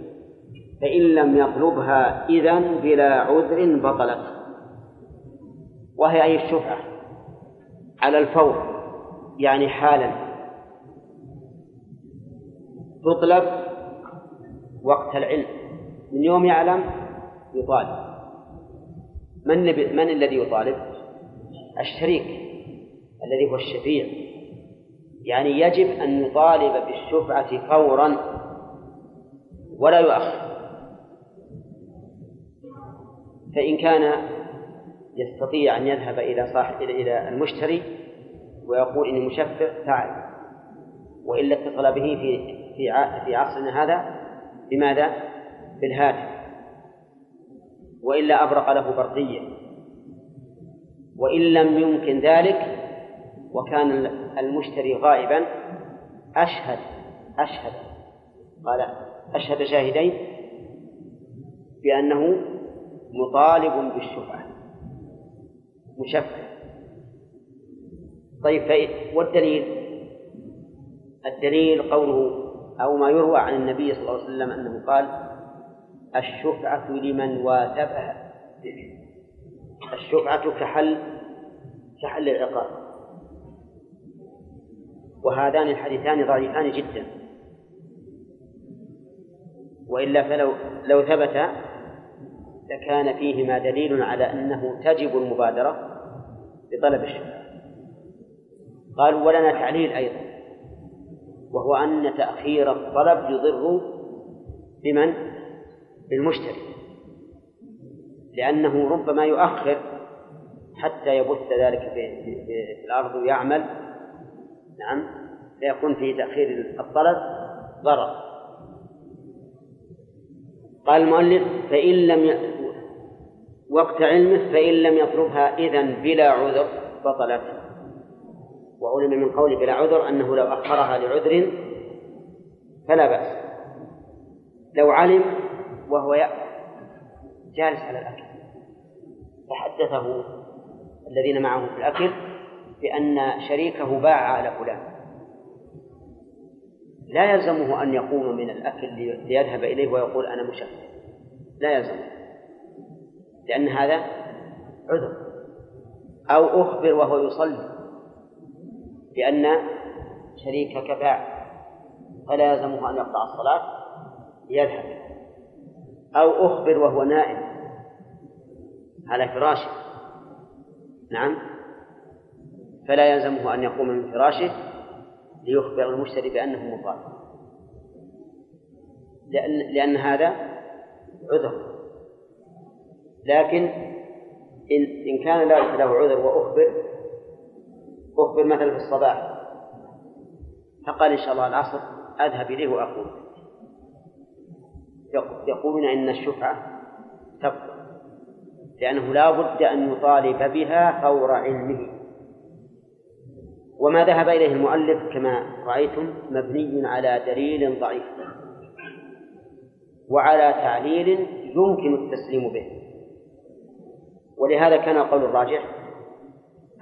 [SPEAKER 1] فإن لم يطلبها إذن بلا عذر بطلت. وهي أي الشفعة على الفور يعني حالا. تطلب وقت العلم. من يوم يعلم يطالب. من من الذي يطالب؟ الشريك الذي هو الشفيع. يعني يجب أن يطالب بالشفعة فورا ولا يؤخر. فإن كان يستطيع أن يذهب إلى صاحب إلى المشتري ويقول إني مشفع فعل وإلا اتصل به في في في عصرنا هذا. بماذا؟ بالهاتف وإلا أبرق له برقيا وإن لم يمكن ذلك وكان المشتري غائبا أشهد أشهد قال أشهد شاهدين بأنه مطالب بالشفعة مشفع طيب والدليل؟ الدليل قوله أو ما يروى عن النبي صلى الله عليه وسلم أنه قال الشفعة لمن واثبها الشفعة كحل كحل العقاب. وهذان الحديثان ضعيفان جدا. وإلا فلو لو ثبت لكان فيهما دليل على أنه تجب المبادرة بطلب الشفاعة قالوا ولنا تعليل أيضا وهو أن تأخير الطلب يضر بمن؟ بالمشتري لأنه ربما يؤخر حتى يبث ذلك في, الأرض ويعمل. نعم فيكون في تأخير الطلب ضرر. قال المؤلف فإن لم ي... وقت علمه فإن لم يطلبها إذن بلا عذر بطلت. وعلم من قول بلا عذر أنه لو أخرها لعذر فلا بأس. لو علم وهو جالس على الأكل. فحدثه الذين معه في الأكل بأن شريكه باع على فلان. لا يلزمه أن يقوم من الأكل ليذهب إليه ويقول أنا مشهد لا يلزمه. لأن هذا عذر. أو أخبر وهو يصلي بأن شريكك باع. فلا يلزمه أن يقطع الصلاة ليذهب أو أخبر وهو نائم. على فراشه. نعم. فلا يلزمه أن يقوم من فراشه ليخبر المشتري بأنه مطالب لأن لأن هذا عذر. لكن إن إن كان له عذر وأخبر أخبر مثلا في الصباح فقال إن شاء الله العصر أذهب إليه وأقول يقولون إن الشفعة تبقى لأنه لا بد أن يطالب بها فور علمه. وما ذهب إليه المؤلف كما رأيتم مبني على دليل ضعيف وعلى تعليل يمكن التسليم به. ولهذا كان القول الراجح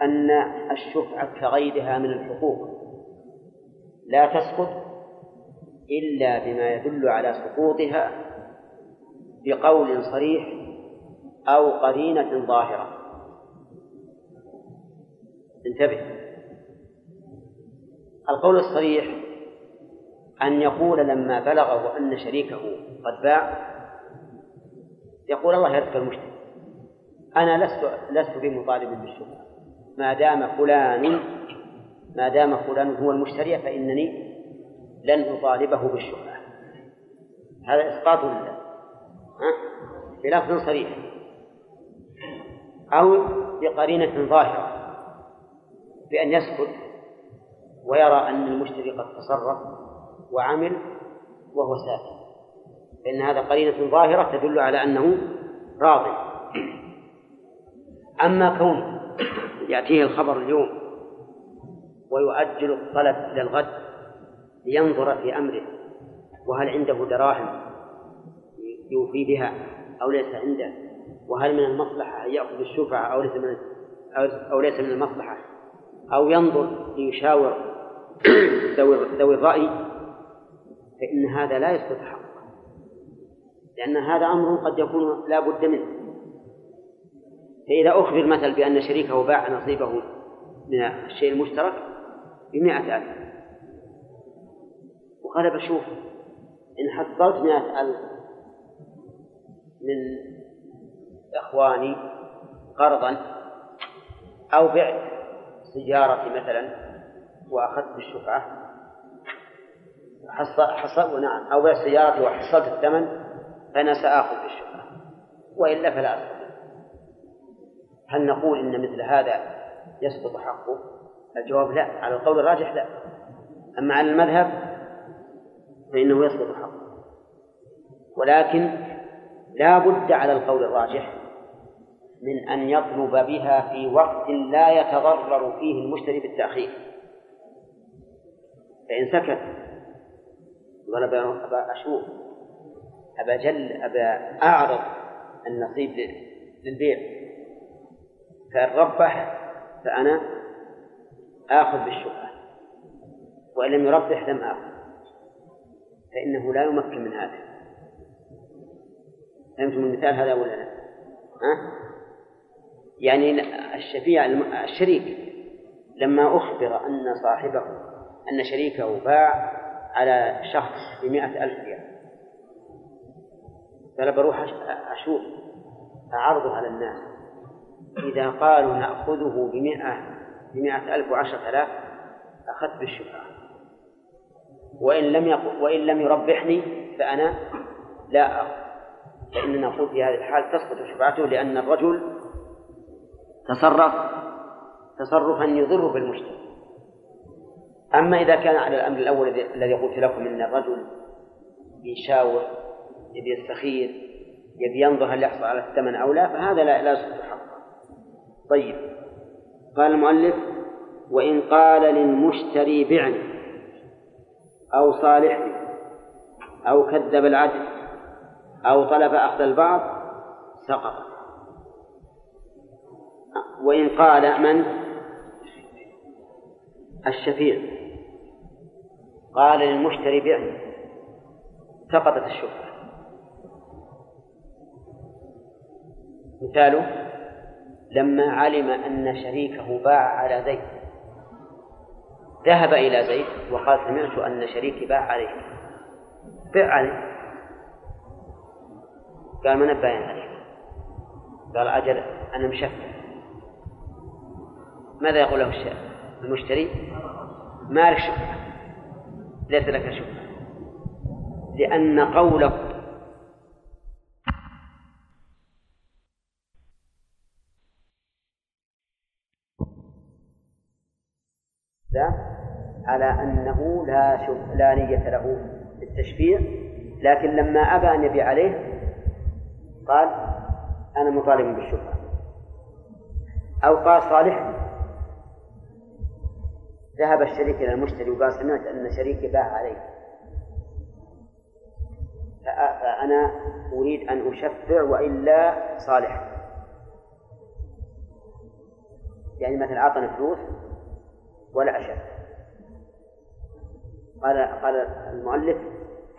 [SPEAKER 1] أن الشفعة كغيرها من الحقوق لا تسقط إلا بما يدل على سقوطها بقول صريح أو قرينة ظاهرة. انتبه. القول الصريح أن يقول لما بلغه أن شريكه قد باع يقول الله يرزق المشتري أنا لست لست بمطالب بالشفعة ما دام فلان ما دام فلان هو المشتري فإنني لن أطالبه بالشفعة هذا إسقاط لله بلفظ صريح. أو بقرينة ظاهرة. بأن يسكت ويرى أن المشتري قد تصرف وعمل وهو ساكت فإن هذا قرينة ظاهرة تدل على أنه راض. أما كون يأتيه الخبر اليوم ويؤجل الطلب إلى الغد لينظر في أمره. وهل عنده دراهم يوفي بها أو ليس عنده؟ وهل من المصلحة أن يأخذ الشفعة أو ليس من أو ليس من المصلحة؟ أو ينظر ليشاور ذوي الرأي فإن هذا لا يسقط حقه لأن هذا أمر قد يكون لا بد منه. فإذا أخبر مثل بأن شريكه باع نصيبه من الشيء المشترك بمئة ألف. وقال بشوف إن حصلت مئة ألف من إخواني قرضا أو بعت سيارتي مثلا وأخذت بالشفعة حصل حصل نعم أو بيع سيارتي وحصلت الثمن فأنا سآخذ بالشفعة وإلا فلا أستطيع هل نقول إن مثل هذا يسقط حقه؟ الجواب لا على القول الراجح لا أما على المذهب فإنه يسقط حقه ولكن لا بد على القول الراجح من أن يطلب بها في وقت لا يتضرر فيه المشتري بالتأخير. فإن سكت قال أبا أشوف أبا جل أبا أعرض النصيب للبيع. فإن ربح فأنا آخذ بالشبهة وإن لم يربح لم آخذ. فإنه لا يمكن من هذا فهمتم المثال هذا ولا لا؟ ها؟ يعني الشفيع الشريك لما أخبر أن صاحبه أن شريكه باع على شخص بمئة ألف ريال قال بروح أشوف أعرضه على الناس إذا قالوا نأخذه بمئة بمئة ألف وعشرة آلاف أخذت بالشفعة وإن لم. وإن لم يربحني فأنا لا أخذ فإننا نقول في هذه الحال تسقط شفعته لأن الرجل تصرف تصرفا يضر بالمجتمع أما إذا كان على الأمر الأول الذي قلت لكم أن الرجل يشاور يبي يستخير يبي ينظر هل يحصل على الثمن أو لا فهذا لا لا يصح حقه طيب قال المؤلف وإن قال للمشتري بعني أو صالحني أو كذب العدل أو طلب أخذ البعض سقط. وإن قال من؟ الشفيع. قال للمشتري بعني سقطت الشبهة مثاله لما علم أن شريكه باع على زيد. ذهب إلى زيد وقال سمعت أن شريكي باع عليك بع عليه. قال من باين عليك قال أجل أنا مشفع. ماذا يقول له المشتري؟ ما لك ليس لك شبهة لأن قوله على أنه لا لا نية له بالتشفيع لكن لما أبى أن يبيع عليه قال أنا مطالب بالشفعة أو قال صالح ذهب الشريك إلى المشتري وقال سمعت أن شريكي باع علي. فأنا أريد أن أشفع وإلا صالح. يعني مثلا أعطني فلوس ولا أشفع. قال قال المؤلف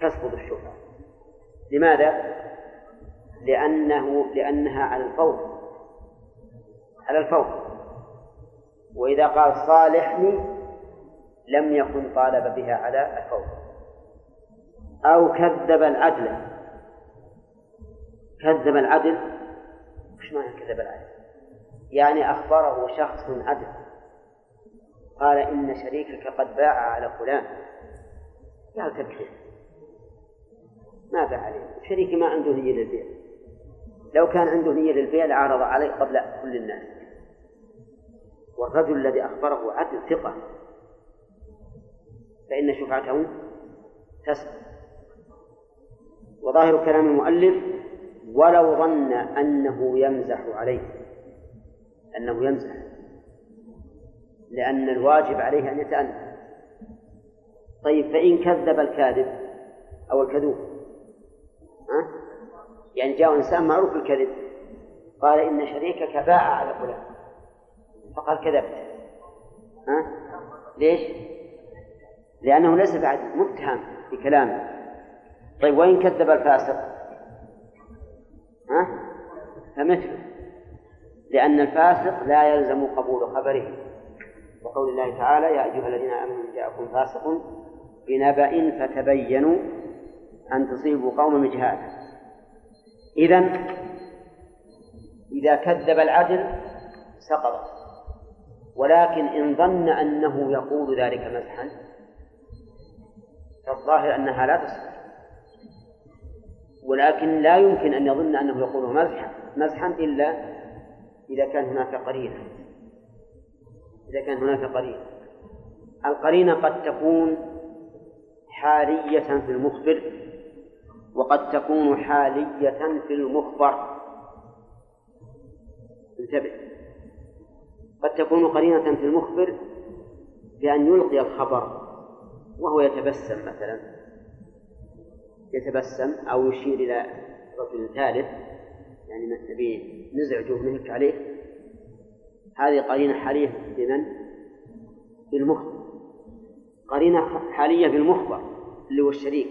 [SPEAKER 1] تسقط الشفعة لماذا؟ لأنه لأنها على الفور. على الفور. وإذا قال صالحني لم يكن طالب بها على الفور. أو كذب العدل. كذب العدل. وش معنى كذب العدل؟ يعني أخبره شخص عدل. قال إن شريكك قد باع على فلان. قال تكفي ما باع عليه شريكي ما عنده نية للبيع. لو كان عنده نية للبيع لعرض عليه قبل كل الناس. والرجل الذي أخبره عدل ثقة. فإن شفعته تسقط وظاهر كلام المؤلف ولو ظن أنه يمزح عليه. أنه يمزح. لأن الواجب عليه أن يتأنى طيب فإن كذب الكاذب أو الكذوب ها؟ يعني جاء إنسان معروف بالكذب قال إن شريكك باع على فلان فقال كذبت ها؟ ليش؟ لأنه ليس بعد متهم بكلامه طيب وإن كذب الفاسق ها؟ فمثله لأن الفاسق لا يلزم قبول خبره وقول الله تعالى يا أيها الذين آمنوا إن جاءكم فاسق بنبأ فتبينوا أن تصيبوا قوما بجهالة إذا إذا كذب العدل سقط. ولكن إن ظن أنه يقول ذلك مزحا فالظاهر أنها لا تصح. ولكن لا يمكن أن يظن أنه يقول مزحا مزحا إلا إذا كان هناك قرينة. إذا كان هناك قرينة. القرينة قد تكون حالية في المخبر وقد تكون حالية في المخبر. انتبه. قد تكون قرينة في المخبر بأن يلقي الخبر وهو يتبسم مثلا. يتبسم أو يشير إلى رجل ثالث يعني نبي نزعجه ونهك عليه. هذه قرينة حالية بمن؟ بالمخبر قرينة حالية بالمخبر اللي هو الشريك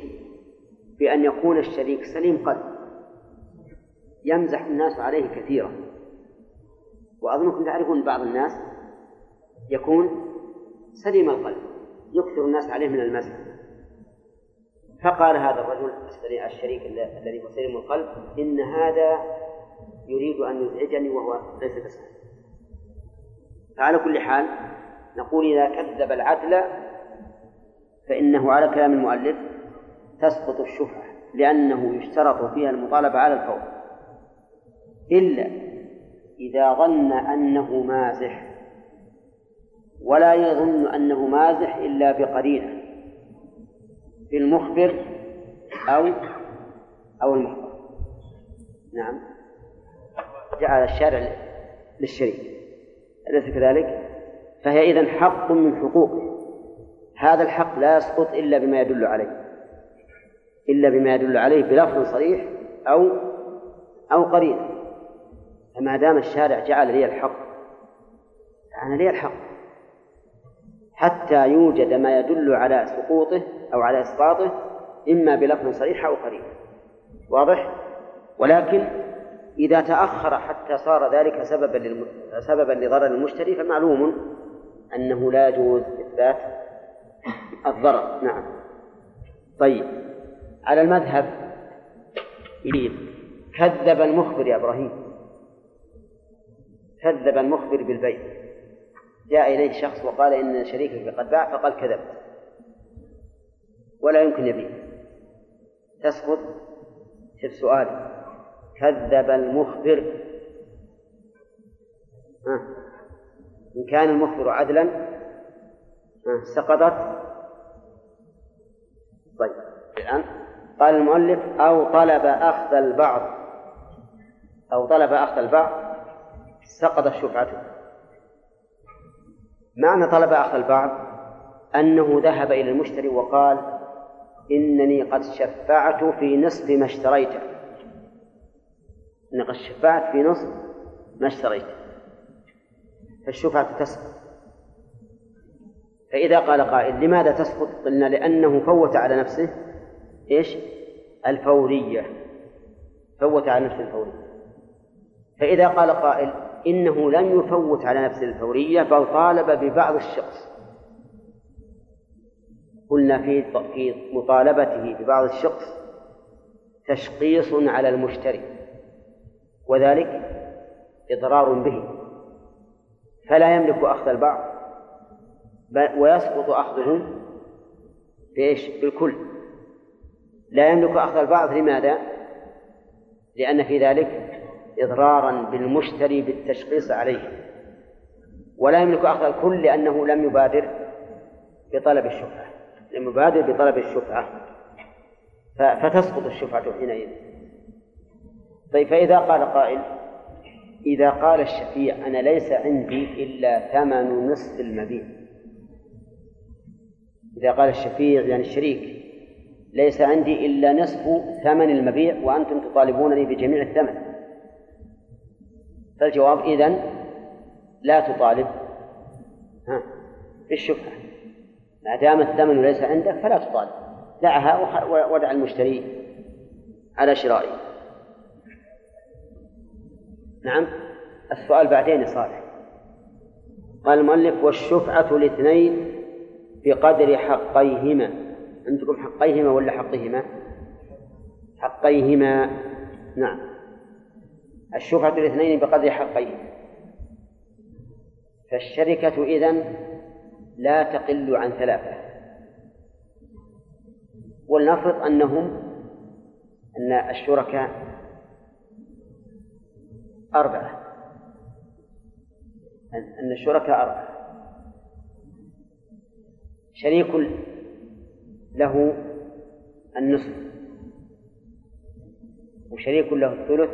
[SPEAKER 1] بأن يكون الشريك سليم قلب يمزح الناس عليه كثيرا. وأظنكم تعرفون بعض الناس يكون سليم القلب يكثر الناس عليه من المزح. فقال هذا الرجل الشريك الذي هو سليم القلب إن هذا يريد أن يزعجني وهو ليس بسهل فعلى كل حال نقول إذا كذب العدل فإنه على كلام المؤلف تسقط الشفعة لأنه يشترط فيها المطالبة على الفور. إلا إذا ظن أنه مازح ولا يظن أنه مازح إلا بقرينة في المخبر أو أو المخبر. نعم. جعل الشارع للشريك. أليس كذلك؟ فهي إذن حق من حقوقه. هذا الحق لا يسقط إلا بما يدل عليه إلا بما يدل عليه بلفظ صريح أو أو قرينة فما دام الشارع جعل لي الحق فأنا لي الحق حتى يوجد ما يدل على سقوطه أو على إسقاطه إما بلفظ صريح أو قرينة واضح؟ ولكن إذا تأخر حتى صار ذلك سببا. سببا لضرر المشتري فمعلوم أنه لا يجوز إثبات الضرر. نعم. طيب. على المذهب. يريد. كذب المخبر يا إبراهيم. كذب المخبر بالبيع جاء إليه شخص وقال إن شريكك قد باع فقال كذبت. ولا يمكن يبيع. تسقط؟ في السؤال كذب المخبر. ها؟ إن كان المخبر عدلا سقطت؟ طيب. الآن قال المؤلف أو طلب أخذ البعض. أو طلب أخذ البعض سقطت شفعته. معنى طلب أخذ البعض؟ أنه ذهب إلى المشتري وقال إنني قد شفعت في نصف ما اشتريته. إني قد شفعت في نصف ما اشتريته. فالشفعة تسقط. فإذا قال قائل لماذا تسقط؟ قلنا لأنه فوت على نفسه إيش؟ الفورية. فوت على نفسه الفورية. فإذا قال قائل إنه لم يفوت على نفسه الفورية بل طالب ببعض الشخص. قلنا في في مطالبته ببعض الشخص تشقيص على المشتري وذلك إضرار به. فلا يملك أخذ البعض. ويسقط أخذه بإيش؟ بالكل. لا يملك أخذ البعض لماذا؟ لأن في ذلك إضرارا بالمشتري بالتشخيص عليه. ولا يملك أخذ الكل لأنه لم يبادر بطلب الشفعة. لم يبادر بطلب الشفعة. فتسقط الشفعة حينئذ. طيب فإذا قال قائل إذا قال الشفيع أنا ليس عندي إلا ثمن نصف المبيع إذا قال الشفيع يعني الشريك ليس عندي إلا نصف ثمن المبيع وأنتم تطالبونني بجميع الثمن. فالجواب إذن لا تطالب. ها بالشفعة ما دام الثمن ليس عندك فلا تطالب. دعها ودع المشتري على شرائه. نعم السؤال بعدين صالح. قال المؤلف والشفعة لاثنين بقدر حقيهما. عندكم حقيهما ولا حقهما؟ حقيهما. نعم. الشفعة الاثنين بقدر حقيهما فالشركة إذن لا تقل عن ثلاثة. ولنفرض أنهم أن الشركاء أربعة. أن الشركاء أربعة. شريك له النصف. وشريك له الثلث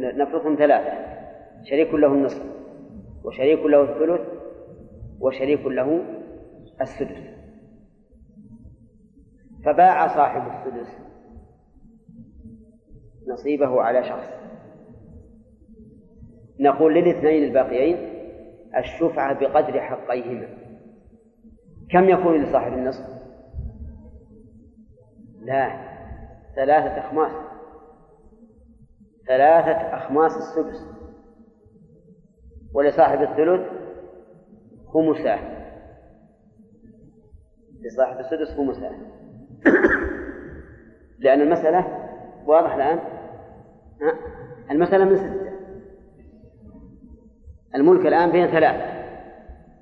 [SPEAKER 1] نفرضهم ثلاثة شريك له النصف وشريك له الثلث وشريك له السدس. فباع صاحب السدس نصيبه على شخص. نقول للاثنين الباقيين الشفعة بقدر حقيهما. كم يكون لصاحب النصف؟ لا ثلاثة أخماس. ثلاثة أخماس السدس. ولصاحب الثلث خمساه لصاحب السدس خمساه لأن المسألة واضح الآن؟ المسألة من ستة. الملك الآن بين ثلاثة.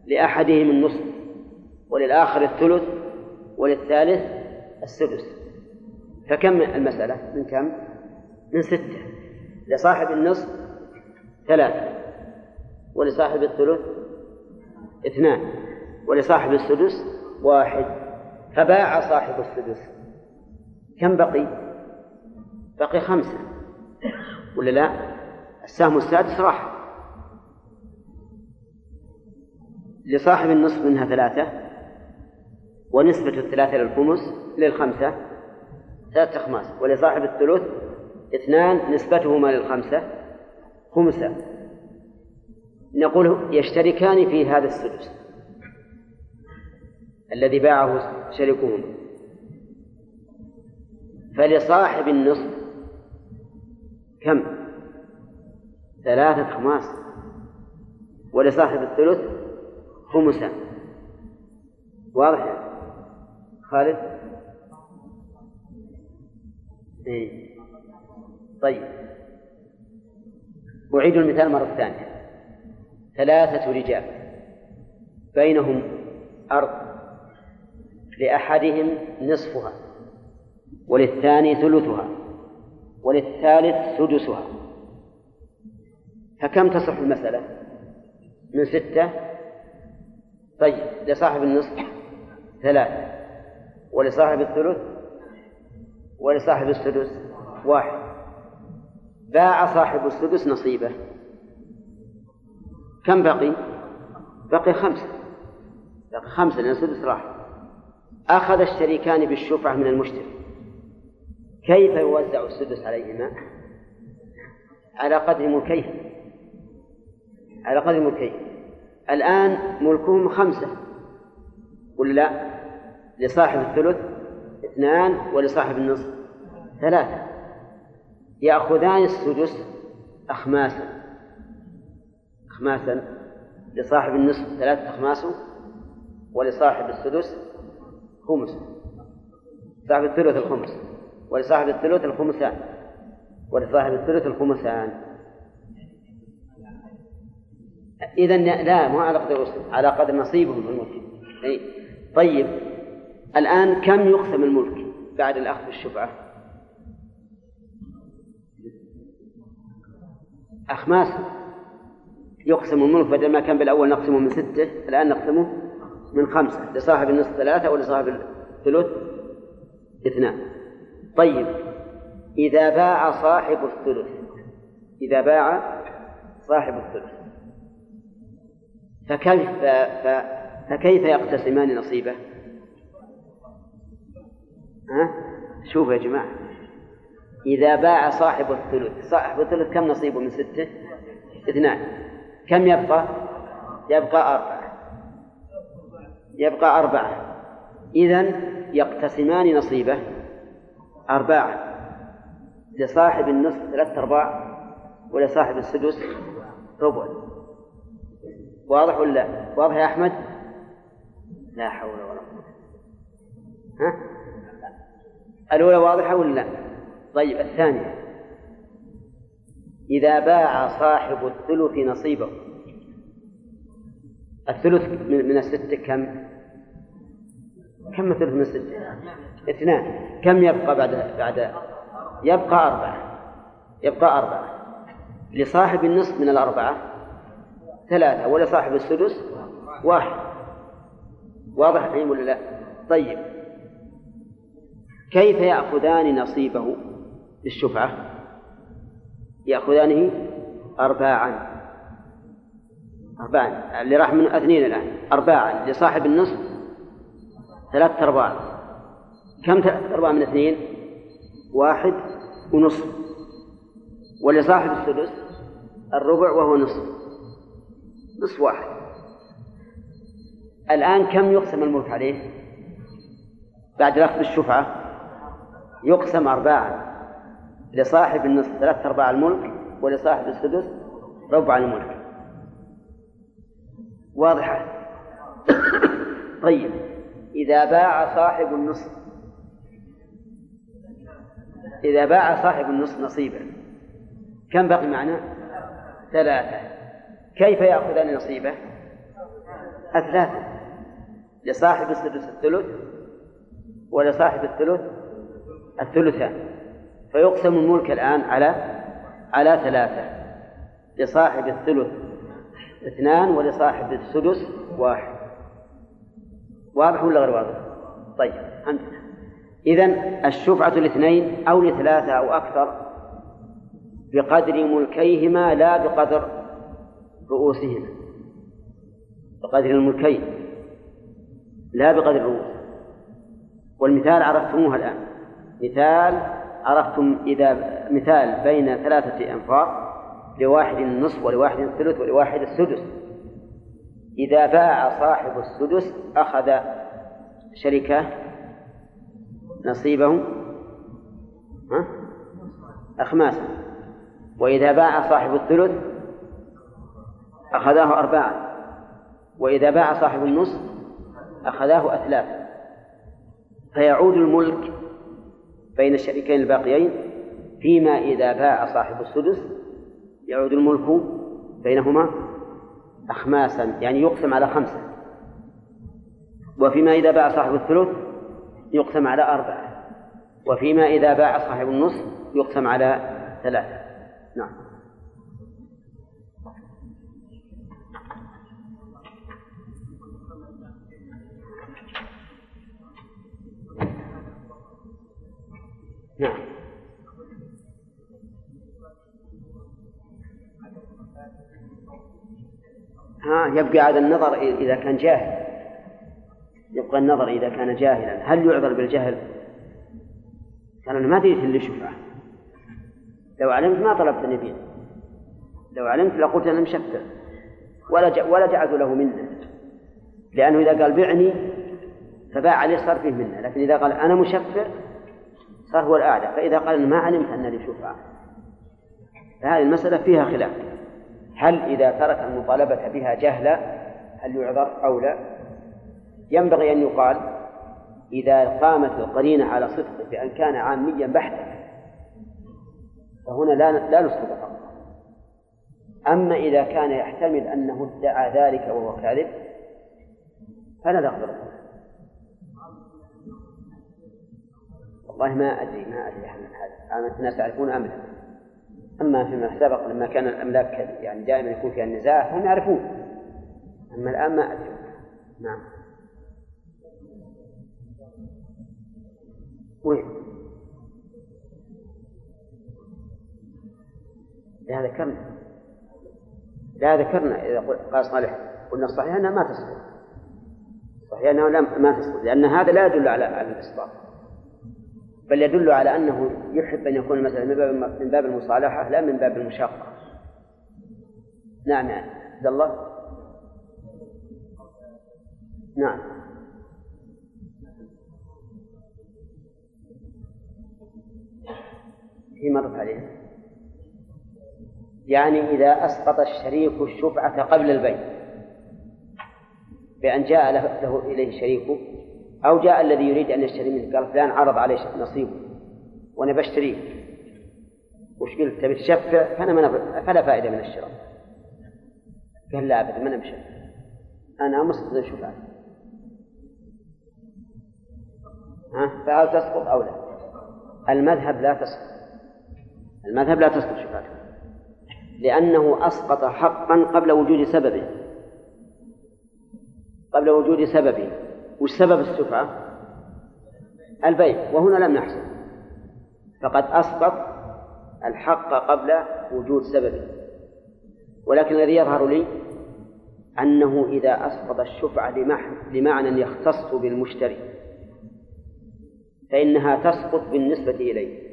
[SPEAKER 1] لأحدهم النصف. وللآخر الثلث وللثالث السدس. فكم المسألة؟ من كم؟ من ستة. لصاحب النصف ثلاثة. ولصاحب الثلث اثنان. ولصاحب السدس واحد. فباع صاحب السدس. كم بقي؟ بقي خمسة. ولا لا؟ السهم السادس راح. لصاحب النصف منها ثلاثة. ونسبة الثلاثة للخمس للخمسة ثلاثة أخماس. ولصاحب الثلث اثنان نسبتهما للخمسة خمسة. نقول يشتركان في هذا السدس الذي باعه شريكهما فلصاحب النصف كم؟ ثلاثة خماس ولصاحب الثلث خمسا واضح؟ خالد؟ إيه. طيب. أعيد المثال مرة ثانية. ثلاثة رجال بينهم أرض لأحدهم نصفها وللثاني ثلثها وللثالث سدسها. فكم تصح المسألة؟ من ستة؟ طيب. لصاحب النصف ثلاثة. ولصاحب الثلث؟ ولصاحب السدس؟ واحد. باع صاحب السدس نصيبه. كم بقي؟ بقي خمسة بقي خمسة لأن السدس راح. أخذ الشريكان بالشفعة من المشتري. كيف يوزع السدس عليهما؟ على قدر ملكيه على قدر ملكيه الآن ملكهم خمسة. ولا لا؟ لصاحب الثلث اثنان ولصاحب النصف ثلاثة. يأخذان السدس أخماسا. أخماسا. لصاحب النصف ثلاثة أخماس ولصاحب السدس خمس. صاحب الثلث الخمس ولصاحب الثلث الخمسان. ولصاحب الثلث الخمسان. إذا لا مو على قدر على قدر نصيبهم. أي طيب الآن كم يقسم الملك بعد الأخذ بالشفعة؟ أخماس يقسم الملك بدل ما كان بالأول نقسمه من ستة الآن نقسمه من خمسة لصاحب النصف ثلاثة ولصاحب الثلث اثنان طيب إذا باع صاحب الثلث إذا باع صاحب الثلث فكيف فكيف يقتسمان نصيبه؟ ها؟ شوفوا يا جماعة إذا باع صاحب الثلث صاحب الثلث كم نصيبه من ستة؟ اثنان كم يبقى؟ يبقى أربعة يبقى أربعة إذا يقتسمان نصيبه أربعة لصاحب النصف ثلاثة أرباع ولصاحب السدس ربع واضح ولا لا؟ واضح يا أحمد؟ لا حول ولا قوة ها؟ الأولى واضحة ولا لا؟ طيب الثانية إذا باع صاحب الثلث نصيبه الثلث من الستة كم؟ كم الثلث من الستة؟ اثنان كم يبقى بعد بعد يبقى أربعة يبقى أربعة لصاحب النصف من الأربعة ثلاثة ولصاحب السدس واحد واضح الحين ولا لا؟ طيب كيف يأخذان نصيبه للشفعة؟ يأخذانه أرباعا. أرباعا. اللي راح من اثنين الآن. أرباعا. لصاحب النصف ثلاثة أرباع. كم ثلاثة أرباع من اثنين؟ واحد ونصف. ولصاحب السدس الربع وهو نصف. نصف واحد. الآن كم يقسم الملك عليه؟ بعد الأخذ بالشفعة يقسم أرباعا لصاحب النصف ثلاثة أرباع الملك ولصاحب السدس ربع الملك واضحة طيب إذا باع صاحب النصف إذا باع صاحب النصف نصيبا كم بقي معنا؟ ثلاثة كيف يأخذان نصيبه؟ الثلاثة لصاحب السدس الثلث ولصاحب الثلث الثلثان فيقسم الملك الآن على على ثلاثة. لصاحب الثلث اثنان ولصاحب السدس واحد. واضح ولا غير واضح؟ طيب أنت إذا الشفعة الاثنين أو لثلاثة أو أكثر بقدر ملكيهما لا بقدر رؤوسهما. بقدر الملكين لا بقدر الرؤوس. والمثال عرفتموها الآن. مثال عرفتم إذا مثال بين ثلاثة أنفار لواحد النصف ولواحد الثلث ولواحد السدس. إذا باع صاحب السدس أخذ شركة نصيبه؟ أخماسا. وإذا باع صاحب الثلث أخذاه أرباعا وإذا باع صاحب النصف أخذاه أثلاثا. فيعود الملك بين الشريكين الباقيين فيما إذا باع صاحب السدس يعود الملك بينهما أخماسا يعني يقسم على خمسة. وفيما إذا باع صاحب الثلث يقسم على أربعة. وفيما إذا باع صاحب النصف يقسم على ثلاثة. نعم. نعم. ها يبقى هذا النظر إذا كان جاهل. يبقى النظر إذا كان جاهلا. هل يعذر بالجهل؟ قال أنا ما دريت اللي شفعة. لو علمت ما طلبت يبيع لو علمت لقلت أنا مشفع. ولا ولا جعلت له منة. لأنه إذا قال بعني فباع عليه صار فيه منة. لكن إذا قال أنا مشفع صار هو الأعلى فإذا قال ما علمت أن لي شفعة فهذه المسألة فيها خلاف. هل إذا ترك المطالبة بها جهلا هل يعذر أو لا؟ ينبغي أن يقال إذا قامت القرينة على صدقه بأن كان عاميا بحتا فهنا لا لا حقه أما إذا كان يحتمل أنه ادعى ذلك وهو كاذب فلا نقبل والله ما أدري ما أدري هذا. الناس يعرفون أم لا أما فيما سبق لما كان الأملاك يعني دائما يكون فيها النزاع هم يعرفون. أما الآن ما أدري. نعم. وين؟ لا ذكرنا. لا ذكرنا إذا قال صالح. قلنا الصحيح أنها ما تسقط صحيح أنها ما تسقط لأن هذا لا يدل على على الإسقاط بل يدل على أنه يحب أن يكون المسألة من باب المصالحة لا من باب المشاقة نعم نعم عبد الله. نعم. في مرت عليه. يعني إذا أسقط الشريك الشفعة قبل البيع بأن جاء له إليه شريكه أو جاء الذي يريد أن يشتري منه قال فلان عرض علي نصيبه وأنا بشتريه. وش قلت؟ تبي تشفع؟ فأنا من فلا فائدة من الشراء. قال لا أبدا ما أنا بشفع. أنا مسقط الشفعة ها؟ فهل تسقط أو لا؟ المذهب لا تسقط المذهب لا تسقط شفعته لأنه أسقط حقا قبل وجود سببه. قبل وجود سببه. وش سبب الشفعة؟ البيع وهنا لم نحصل. فقد أسقط الحق قبل وجود سببه ولكن الذي يظهر لي أنه إذا أسقط الشفعة لمعنى يختص بالمشتري فإنها تسقط بالنسبة إليه.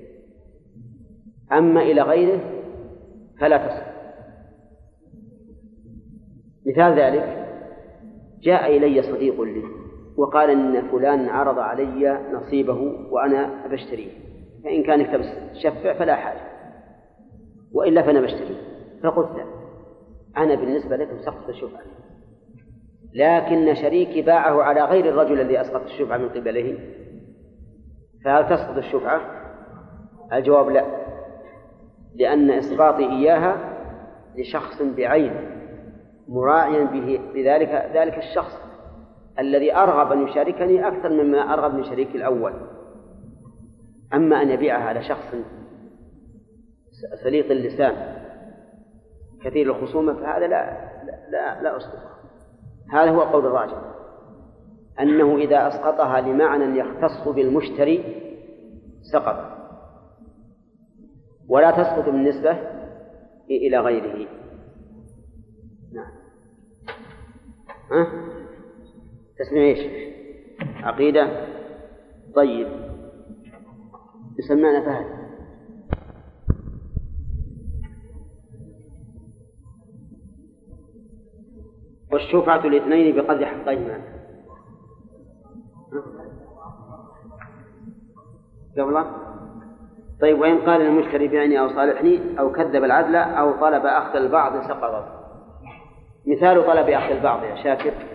[SPEAKER 1] أما إلى غيره فلا تسقط. مثال ذلك جاء إلي صديق لي. وقال إن فلان عرض علي نصيبه وأنا بشتريه. فإن كان يكتب شفع فلا حاجة. وإلا فأنا بشتريه. فقلت له أنا بالنسبة لك سقط الشفعة لكن شريكي باعه على غير الرجل الذي أسقط الشفعة من قبله. فهل تسقط الشفعة؟ الجواب لا. لأن إسقاطي إياها لشخص بعينه مراعيا به بذلك ذلك الشخص. الذي أرغب أن يشاركني أكثر مما أرغب من شريكي الأول. أما أن يبيعها على شخص سليط اللسان كثير الخصومة فهذا لا لا لا, أسقطه هذا هو قول الراجح. أنه إذا أسقطها لمعنى يختص بالمشتري سقط. ولا تسقط بالنسبة إلى غيره. نعم. ها؟ تسمع إيش؟ عقيدة؟ طيب. يسمعنا فهد. والشفعة الاثنين بقدر حقيهما قبله طيب وإن قال المشتري بعني أو صالحني أو كذب العدل أو طلب أخذ البعض سقطت مثال طلب أخذ البعض يا شاكر.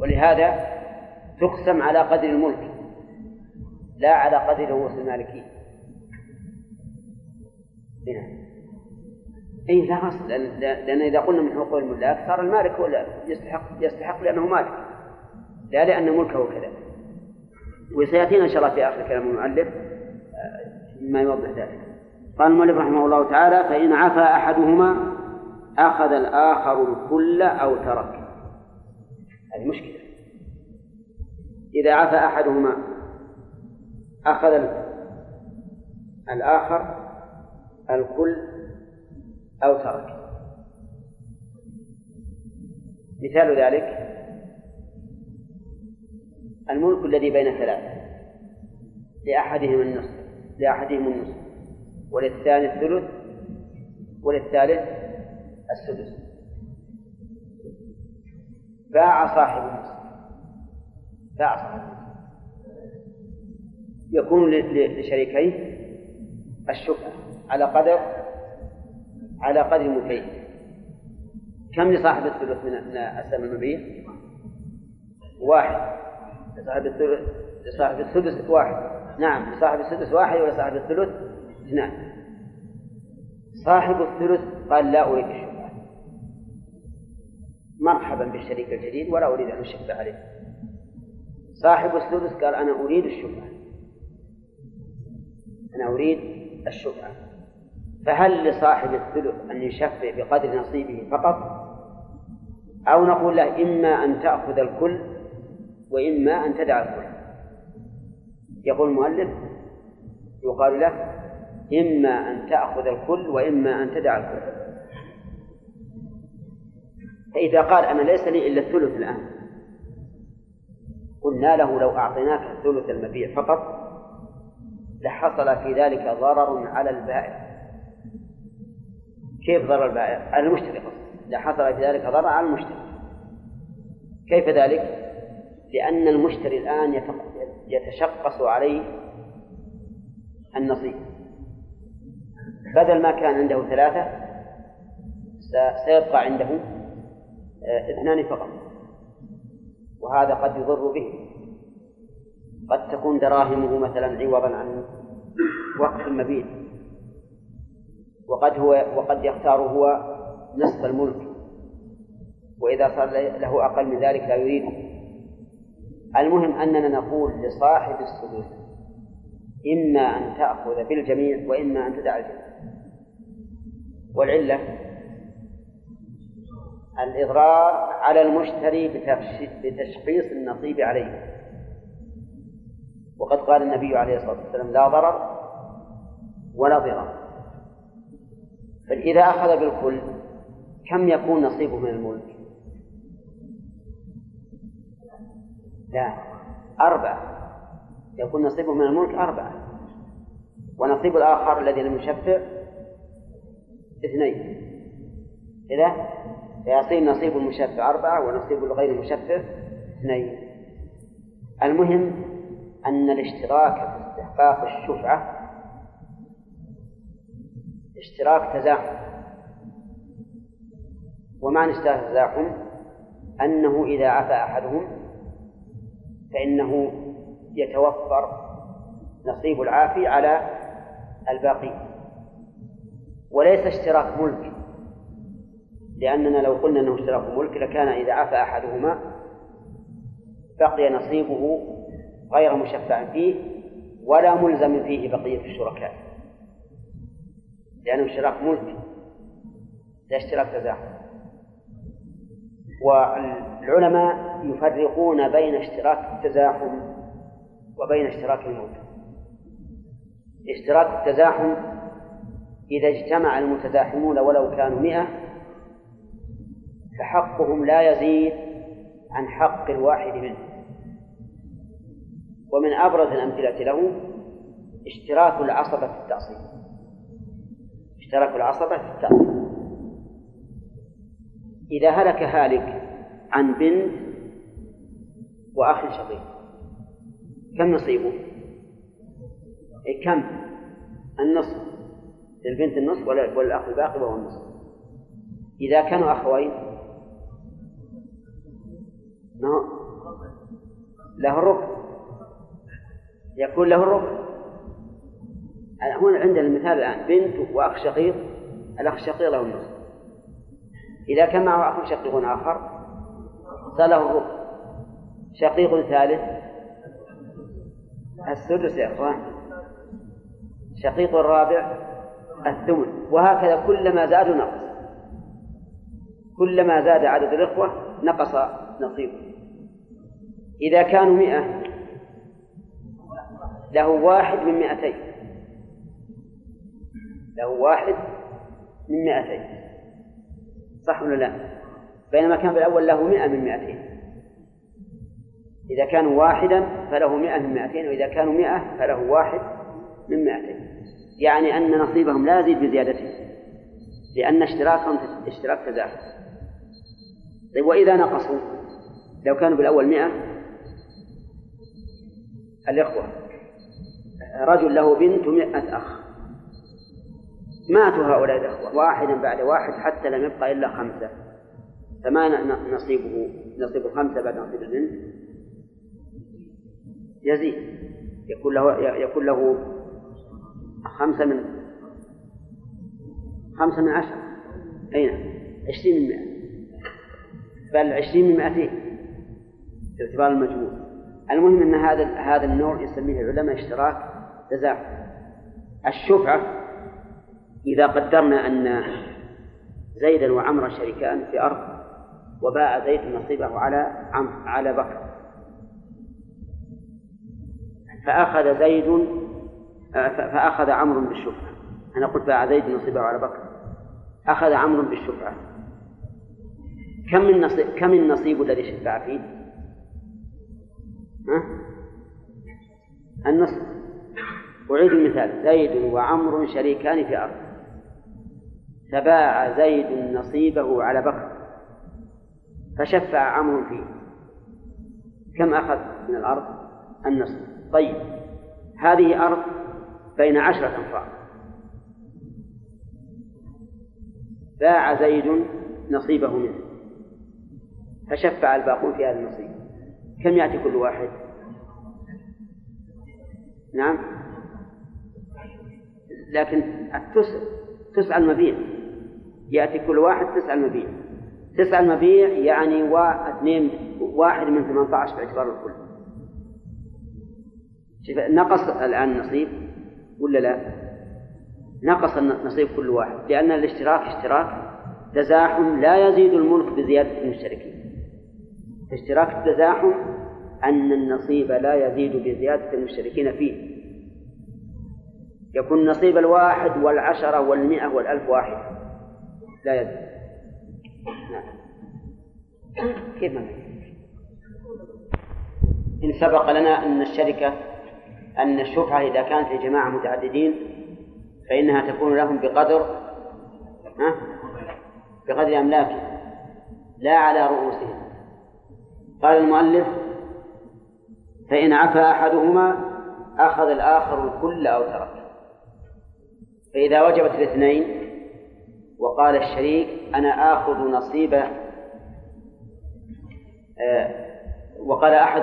[SPEAKER 1] ولهذا تقسم على قدر الملك لا على قدر رؤوس المالكين. هنا اي لا اصل لأن إذا قلنا من حقوق الملاك صار المالك هو يستحق يستحق لأنه مالك. لا لأن ملكه كذا. وسيأتينا إن شاء الله في آخر كلام المؤلف آه، ما يوضح ذلك. قال المؤلف رحمه الله تعالى فإن عفا أحدهما أخذ الآخر الكل أو ترك. هذه مشكلة. إذا عفا أحدهما أخذ الآخر الكل أو ترك. مثال ذلك الملك الذي بين ثلاثة لأحدهم النصف لأحدهم النصف وللثاني الثلث وللثالث السدس. باع صاحب النصف باع صاحب النصف يكون لشريكيه الشفعة على قدر على قدر ملكيه كم لصاحب الثلث من السهم المبيع؟ واحد. لصاحب الثلث لصاحب السدس واحد. نعم لصاحب السدس واحد ولصاحب الثلث اثنان. صاحب الثلث قال لا أريد الشفعة مرحبا بالشريك الجديد ولا أريد أن أشفع عليه. صاحب السدس قال أنا أريد الشفعة أنا أريد الشفعة فهل لصاحب الثلث أن يشفع بقدر نصيبه فقط؟ أو نقول له إما أن تأخذ الكل وإما أن تدع الكل. يقول المؤلف يقال له إما أن تأخذ الكل وإما أن تدع الكل. فإذا قال أنا ليس لي إلا الثلث الآن؟ قلنا له لو أعطيناك الثلث المبيع فقط لحصل في ذلك ضرر على البائع. كيف ضرر البائع؟ على المشتري إذا حصل في ذلك ضرر على المشتري. كيف ذلك؟ لأن المشتري الآن يتشقص عليه النصيب. بدل ما كان عنده ثلاثة سيبقى عنده اثنان فقط. وهذا قد يضر به. قد تكون دراهمه مثلا عوضا عن وقت المبيت وقد هو وقد يختار هو نصف الملك. وإذا صار له أقل من ذلك لا يريده المهم أننا نقول لصاحب السدس إما أن تأخذ بالجميع وإما أن تدع الجميع. والعلة الإضرار على المشتري بتشخيص النصيب عليه. وقد قال النبي عليه الصلاة والسلام لا ضرر ولا ضرار. فإذا أخذ بالكل كم يكون نصيبه من الملك؟ لا أربعة. يكون نصيبه من الملك أربعة. ونصيب الآخر الذي لم يشفع اثنين. إذا فيصير نصيب المشفع أربعة ونصيب الغير المشفع اثنين. المهم أن الاشتراك في استحقاق الشفعة اشتراك تزاحم. ومعنى اشتراك تزاحم أنه إذا عفى أحدهم فإنه يتوفر نصيب العافي على الباقي. وليس اشتراك ملك لأننا لو قلنا أنه اشتراك ملك لكان إذا عفى أحدهما بقي نصيبه غير مشفع فيه ولا ملزم فيه بقية الشركاء. لأنه اشتراك ملك لاشتراك تزاحم والعلماء يفرقون بين اشتراك التزاحم وبين اشتراك الموت. اشتراك التزاحم إذا اجتمع المتزاحمون ولو كانوا مئة فحقهم لا يزيد عن حق الواحد منهم ومن أبرز الأمثلة له اشتراك العصبة في التأصيل. اشتراك العصبة في التأصيل. إذا هلك هالك عن بنت وأخ شقيق كم نصيبه؟ إيه كم؟ النصف. للبنت النصف وللأخ الباقي وهو النصف. إذا كانوا أخوين له الربع يكون له الربع هنا عندنا المثال الآن. بنت وأخ شقيق. الأخ الشقيق له النصف. إذا كان معه أخ شقيق آخر فله الربع شقيق ثالث. السدس يا إخوان. شقيق الرابع. الثمن. وهكذا كلما زادوا نقص. كلما زاد عدد الإخوة نقص نصيبه. إذا كانوا مئة له واحد من مئتين. له واحد من مئتين. صح ولا لا؟ بينما كان في الأول له مئة من مئتين. إذا كانوا واحدا فله مئة من مئتين وإذا كانوا مئة فله واحد من مئتين. يعني أن نصيبهم لا يزيد بزيادته لأن اشتراكهم اشتراك تزاحم. طيب وإذا نقصوا؟ لو كانوا بالأول مئة الإخوة رجل له بنت مئة أخ. ماتوا هؤلاء الإخوة واحدا بعد واحد حتى لم يبقى إلا خمسة. فما نصيبه نصيب الخمسة بعد نصيب البنت؟ يزيد. يكون له يكون له خمسة من خمسة من عشرة أي نعم. عشرين من مئة. بل عشرين من مئتين. باعتبار المجموع المهم أن هذا هذا النوع يسميه العلماء اشتراك تزاحم الشفعة إذا قدرنا أن زيدا وعمرا شريكان في أرض وباع زيد نصيبه على على بكر. فأخذ زيد فأخذ عمرو بالشفعة. أنا قلت باع زيد نصيبه على بكر. أخذ عمرو بالشفعة. كم النصيب كم النصيب الذي شفع فيه؟ ها؟ النصف أعيد المثال. زيد وعمر شريكان في أرض. فباع زيد نصيبه على بكر فشفع عمرو فيه. كم أخذ من الأرض؟ النصف. طيب. هذه أرض بين عشرة أنفار. باع زيد نصيبه منه فشفع الباقون في هذا النصيب. كم يأتي كل واحد؟ نعم. لكن التسع تسع المبيع. يأتي كل واحد تسع المبيع. تسع المبيع يعني واثنين واحد من 18 باعتبار الكل. نقص الآن النصيب ولا لا؟ نقص نصيب كل واحد لأن الاشتراك اشتراك. تزاحم لا يزيد الملك بزيادة المشتركين. اشتراك التزاحم أن النصيب لا يزيد بزيادة المشتركين فيه. يكون نصيب الواحد والعشرة والمئة والألف واحد. لا يزيد. نعم. كيف ما إن سبق لنا أن الشركة أن الشفعة إذا كانت لجماعة متعددين فإنها تكون لهم بقدر؟ بقدر أملاكهم لا على رؤوسهم. قال المؤلف فإن عفا أحدهما أخذ الآخر الكل أو ترك. فإذا وجبت الاثنين وقال الشريك أنا آخذ نصيب آه وقال أحد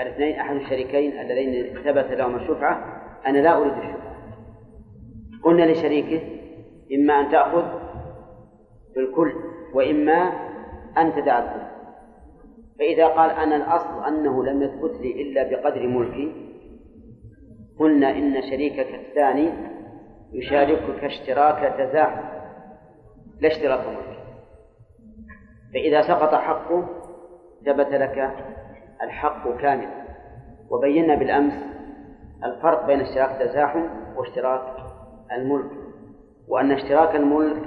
[SPEAKER 1] الاثنين أحد الشريكين اللذين ثبت لهما الشفعة أنا لا أريد الشفعة. قلنا لشريكه إما أن تأخذ بالكل وإما أن تدع الكل. فإذا قال أنا الأصل أنه لم يثبت لي إلا بقدر ملكي قلنا إن شريكك الثاني يشاركك اشتراك تزاحم لا اشتراك الملك فإذا سقط حقه ثبت لك الحق كاملا. وبينا بالأمس الفرق بين اشتراك التزاحم واشتراك الملك. وأن اشتراك الملك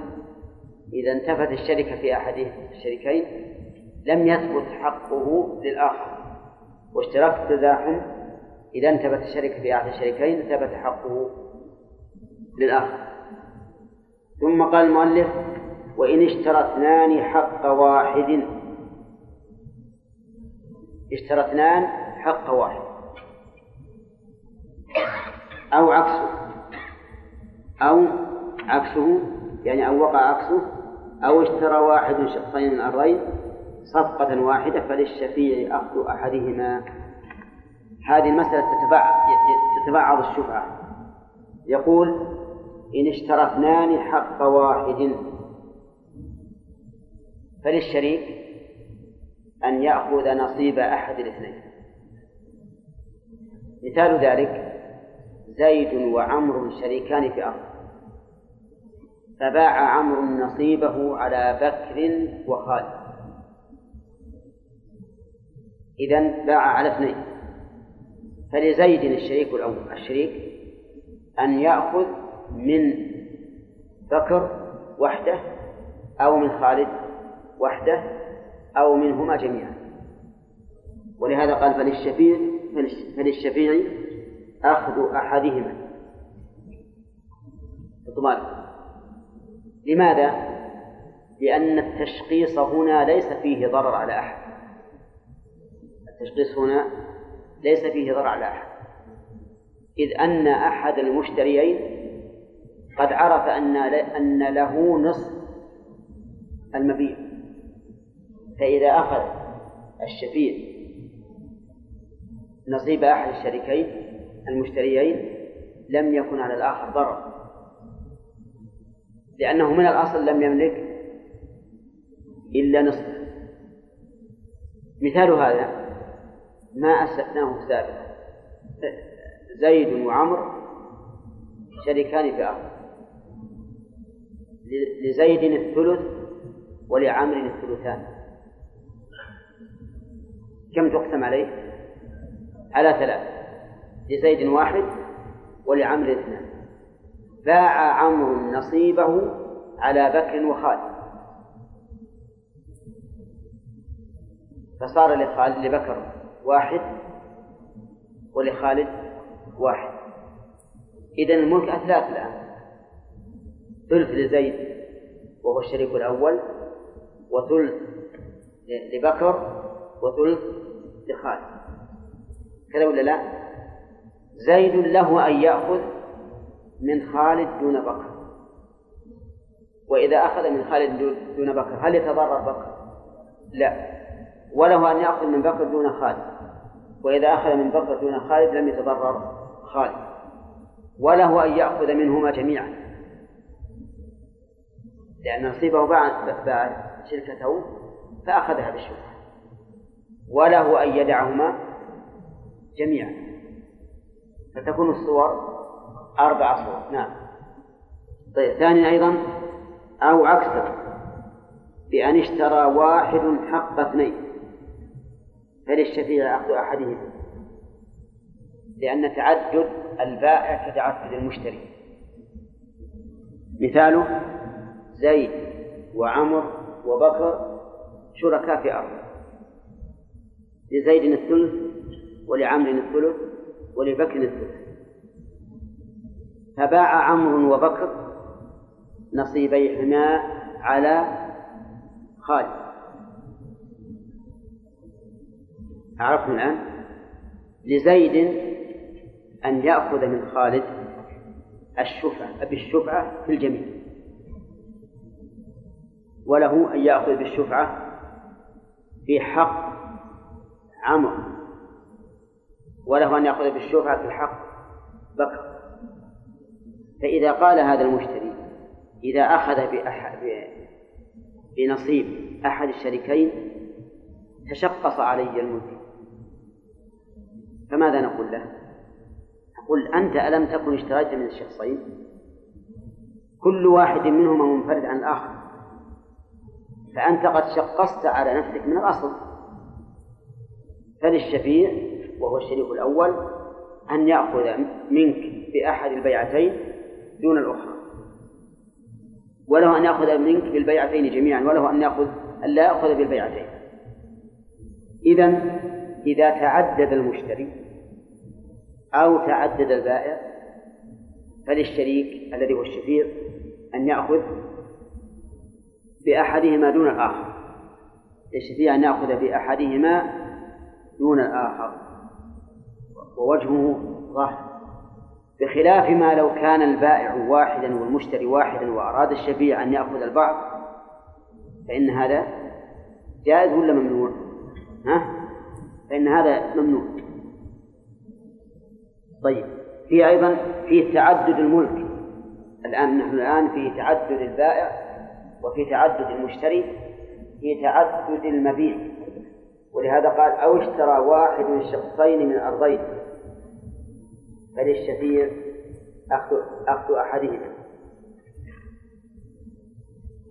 [SPEAKER 1] إذا انتفت الشركة في أحد الشريكين لم يثبت حقه للآخر. واشتراك التزاحم إذا انتفت الشركة في أحد الشريكين ثبت حقه للآخر. ثم قال المؤلف وإن اشترى اثنان حق واحد. اشترى اثنان حق واحد. أو عكسه. أو عكسه يعني أو وقع عكسه أو اشترى واحد شخصين من الأرضين صفقة واحدة فللشفيع أخذ أحدهما. هذه المسألة تتبعض الشفعة يقول إن اشترى اثنان حق واحد. فللشريك أن يأخذ نصيب أحد الاثنين. مثال ذلك زيد وعمر شريكان في أرض. فباع عمرو نصيبه على بكر وخالد. إذا باع على اثنين. فلزيد الشريك الأول. الشريك أن يأخذ من بكر وحده أو من خالد وحده أو منهما جميعا. ولهذا قال فللشفيع فللشفيع أخذ أحدهما. اطمئن لماذا؟ لأن التشخيص هنا ليس فيه ضرر على أحد. التشخيص هنا ليس فيه ضرر على أحد. إذ أن أحد المشتريين قد عرف أن أن له نصف المبيع فإذا أخذ الشفيع نصيب أحد الشريكين المشتريين لم يكن على الآخر ضرر. لأنه من الأصل لم يملك إلا نصفه مثال هذا ما أسلفناه سابقا. زيد وعمر شريكان في أرض لزيد الثلث ولعمر الثلثان. كم تقسم عليه؟ على ثلاث لزيد واحد ولعمر اثنان. باع عمرو نصيبه على بكر وخالد. فصار لخالد لبكر. واحد ولخالد واحد. إذا الملك أثلاث الآن. ثلث لزيد وهو الشريك الأول وثلث لبكر وثلث لخالد. كذا ولا لا؟ زيد له أن يأخذ من خالد دون بكر. وإذا أخذ من خالد دون بكر هل يتضرر بكر؟ لا. وله أن يأخذ من بكر دون خالد. وإذا أخذ من بكر دون خالد لم يتضرر خالد. وله أن يأخذ منهما جميعا. لأن نصيبه باع باع شركته فأخذها بالشبهة وله أن يدعهما جميعا. فتكون الصور أربع صور. نعم. طيب ثانيا أيضا أو عكسه بأن اشترى واحد حق اثنين. فللشفيع أخذ أحدهما لأن تعدد البائع كتعدد المشتري. مثاله زيد وعمر وبكر شركاء في أرض لزيد الثلث ولعمر الثلث ولبكر الثلث. فباع عمرو وبكر نصيبيهما على خالد. عرفنا الآن؟ لزيد أن يأخذ من خالد الشفعة بالشفعة في الجميع. وله أن يأخذ بالشفعة في حق عمرو. وله أن يأخذ بالشفعة في حق بكر. فإذا قال هذا المشتري إذا أخذ بنصيب أحد الشريكين تشقص علي الملك. فماذا نقول له؟ نقول أنت ألم تكن اشتريت من الشخصين؟ كل واحد منهما منفرد عن الآخر. فأنت قد شقصت على نفسك من الأصل. فللشفيع وهو الشريك الأول أن يأخذ منك بأحد البيعتين دون الأخرى. وله أن يأخذ منك بالبيعتين جميعا وله أن يأخذ أن لا يأخذ بالبيعتين. إذا إذا تعدد المشتري أو تعدد البائع فللشريك الذي هو الشفيع أن يأخذ بأحدهما دون الآخر للشفيع أن يأخذ بأحدهما دون الآخر ووجهه ظاهر بخلاف ما لو كان البائع واحدا والمشتري واحدا وأراد الشفيع أن يأخذ البعض فإن هذا جائز ولا ممنوع؟ ها؟ فإن هذا ممنوع طيب. في أيضا في تعدد الملك. الآن نحن الآن في تعدد البائع وفي تعدد المشتري في تعدد المبيع. ولهذا قال أو اشترى واحد من شخصين من أرضين فللشفيع أخذ أخذ أحدهما.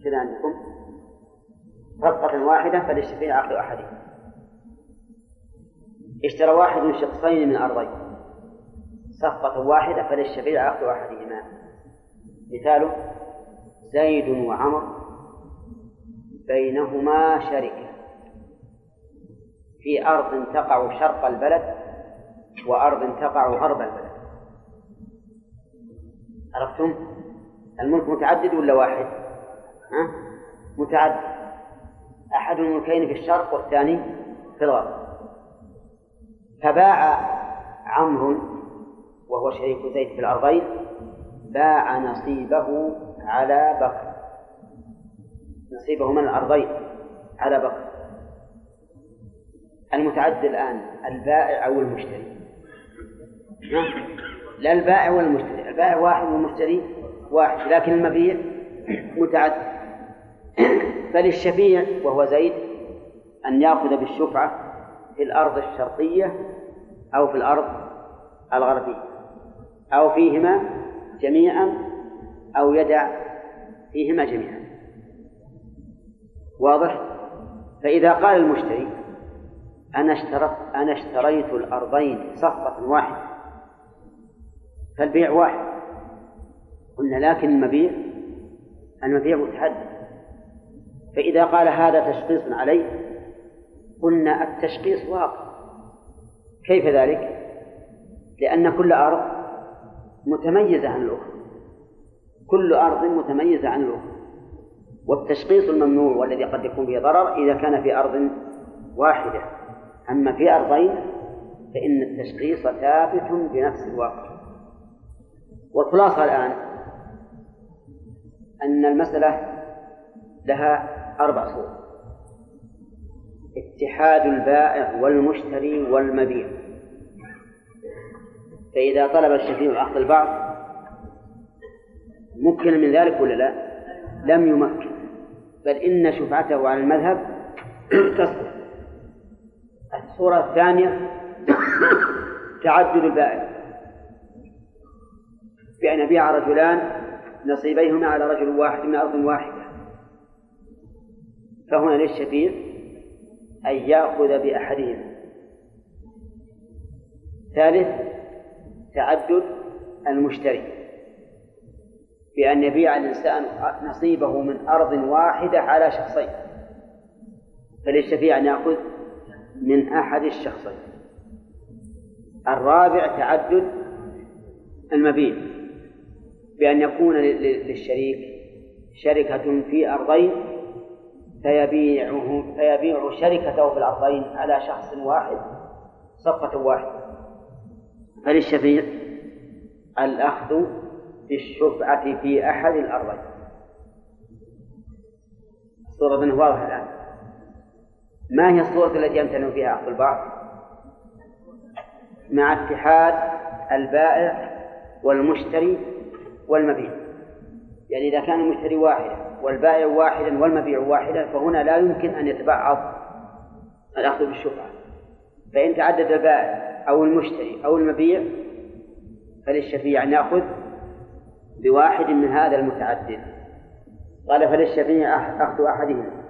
[SPEAKER 1] كذا عندكم؟ صفقة واحدة فللشفيع أخذ أحدهما؟ اشترى واحد من شخصين من أرضين صفقة واحدة فللشفيع أخذ أحدهما مثاله زيد وعمر بينهما شركة في أرض تقع شرق البلد وأرض تقع غرب البلد عرفتم؟ الملك متعدد ولا واحد؟ ها؟ متعدد أحد الملكين في الشرق والثاني في الغرب فباع عمرو وهو شريك زيد في الأرضين باع نصيبه على بكر. نصيبه من الأرضين؟ على بكر. المتعدد الآن البائع أو المشتري؟ لا البائع ولا المشتري. البائع واحد والمشتري واحد لكن المبيع متعدد فللشفيع وهو زيد أن يأخذ بالشفعة في الأرض الشرقية أو في الأرض الغربية. أو فيهما جميعا أو يدع فيهما جميعا واضح؟ فإذا قال المشتري أنا اشترت أنا اشتريت الأرضين صفقة واحدة فالبيع واحد قلنا لكن المبيع المبيع متحدد فإذا قال هذا تشخيص عليه قلنا التشخيص واقع كيف ذلك؟ لأن كل أرض متميزة عن الأخرى. كل أرض متميزة عن الأخرى. والتشخيص الممنوع والذي قد يكون فيه ضرر إذا كان في أرض واحدة. أما في أرضين فإن التشخيص ثابت بنفس الواقع. والخلاصة الآن أن المسألة لها أربع صور. اتحاد البائع والمشتري والمبيع. فإذا طلب الشفيع أخذ البعض ممكن من ذلك ولا لا؟ لم يمكن. بل إن شفعته على المذهب تصدق. الصورة الثانية تعدد البائع. بأن يبيع رجلان نصيبيهما على رجل واحد من أرض واحدة. فهنا للشفيع أن يأخذ بأحدهما. ثالث تعدد المشتري بأن يبيع الإنسان نصيبه من أرض واحدة على شخصين. فللشفيع أن يأخذ من أحد الشخصين. الرابع تعدد المبيع بأن يكون للشريك شركة في أرضين فيبيعه فيبيع شركته في الأرضين على شخص واحد صفقة واحدة. فللشفيع الأخذ بالشفعة في أحد الأرضين. الصورة واضحة الآن. ما هي الصورة التي يمتنع فيها أخذ البعض مع اتحاد البائع والمشتري والمبيع. يعني إذا كان المشتري واحدا والبائع واحدا والمبيع واحدا فهنا لا يمكن أن يتبعض الأخذ بالشفعة. فإن تعدد البائع أو المشتري أو المبيع فللشفيع أن يأخذ بواحد من هذا المتعدد. قال فللشفيع أخذ أحدهما.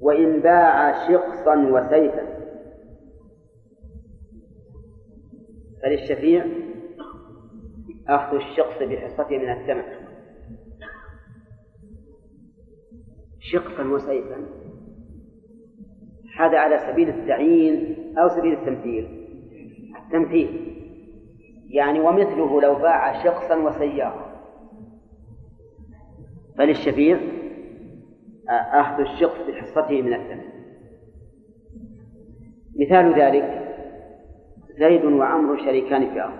[SPEAKER 1] وإن باع شقصا وسيفا. فللشفيع أخذ الشقص بحصته من الثمن شقصا وسيفا. هذا على سبيل التعيين أو سبيل التمثيل. التمثيل يعني ومثله لو باع شخصا وسيارة. فللشفيع أخذ الشخص بحصته من الثمن مثال ذلك زيد وعمر شريكان في أرض.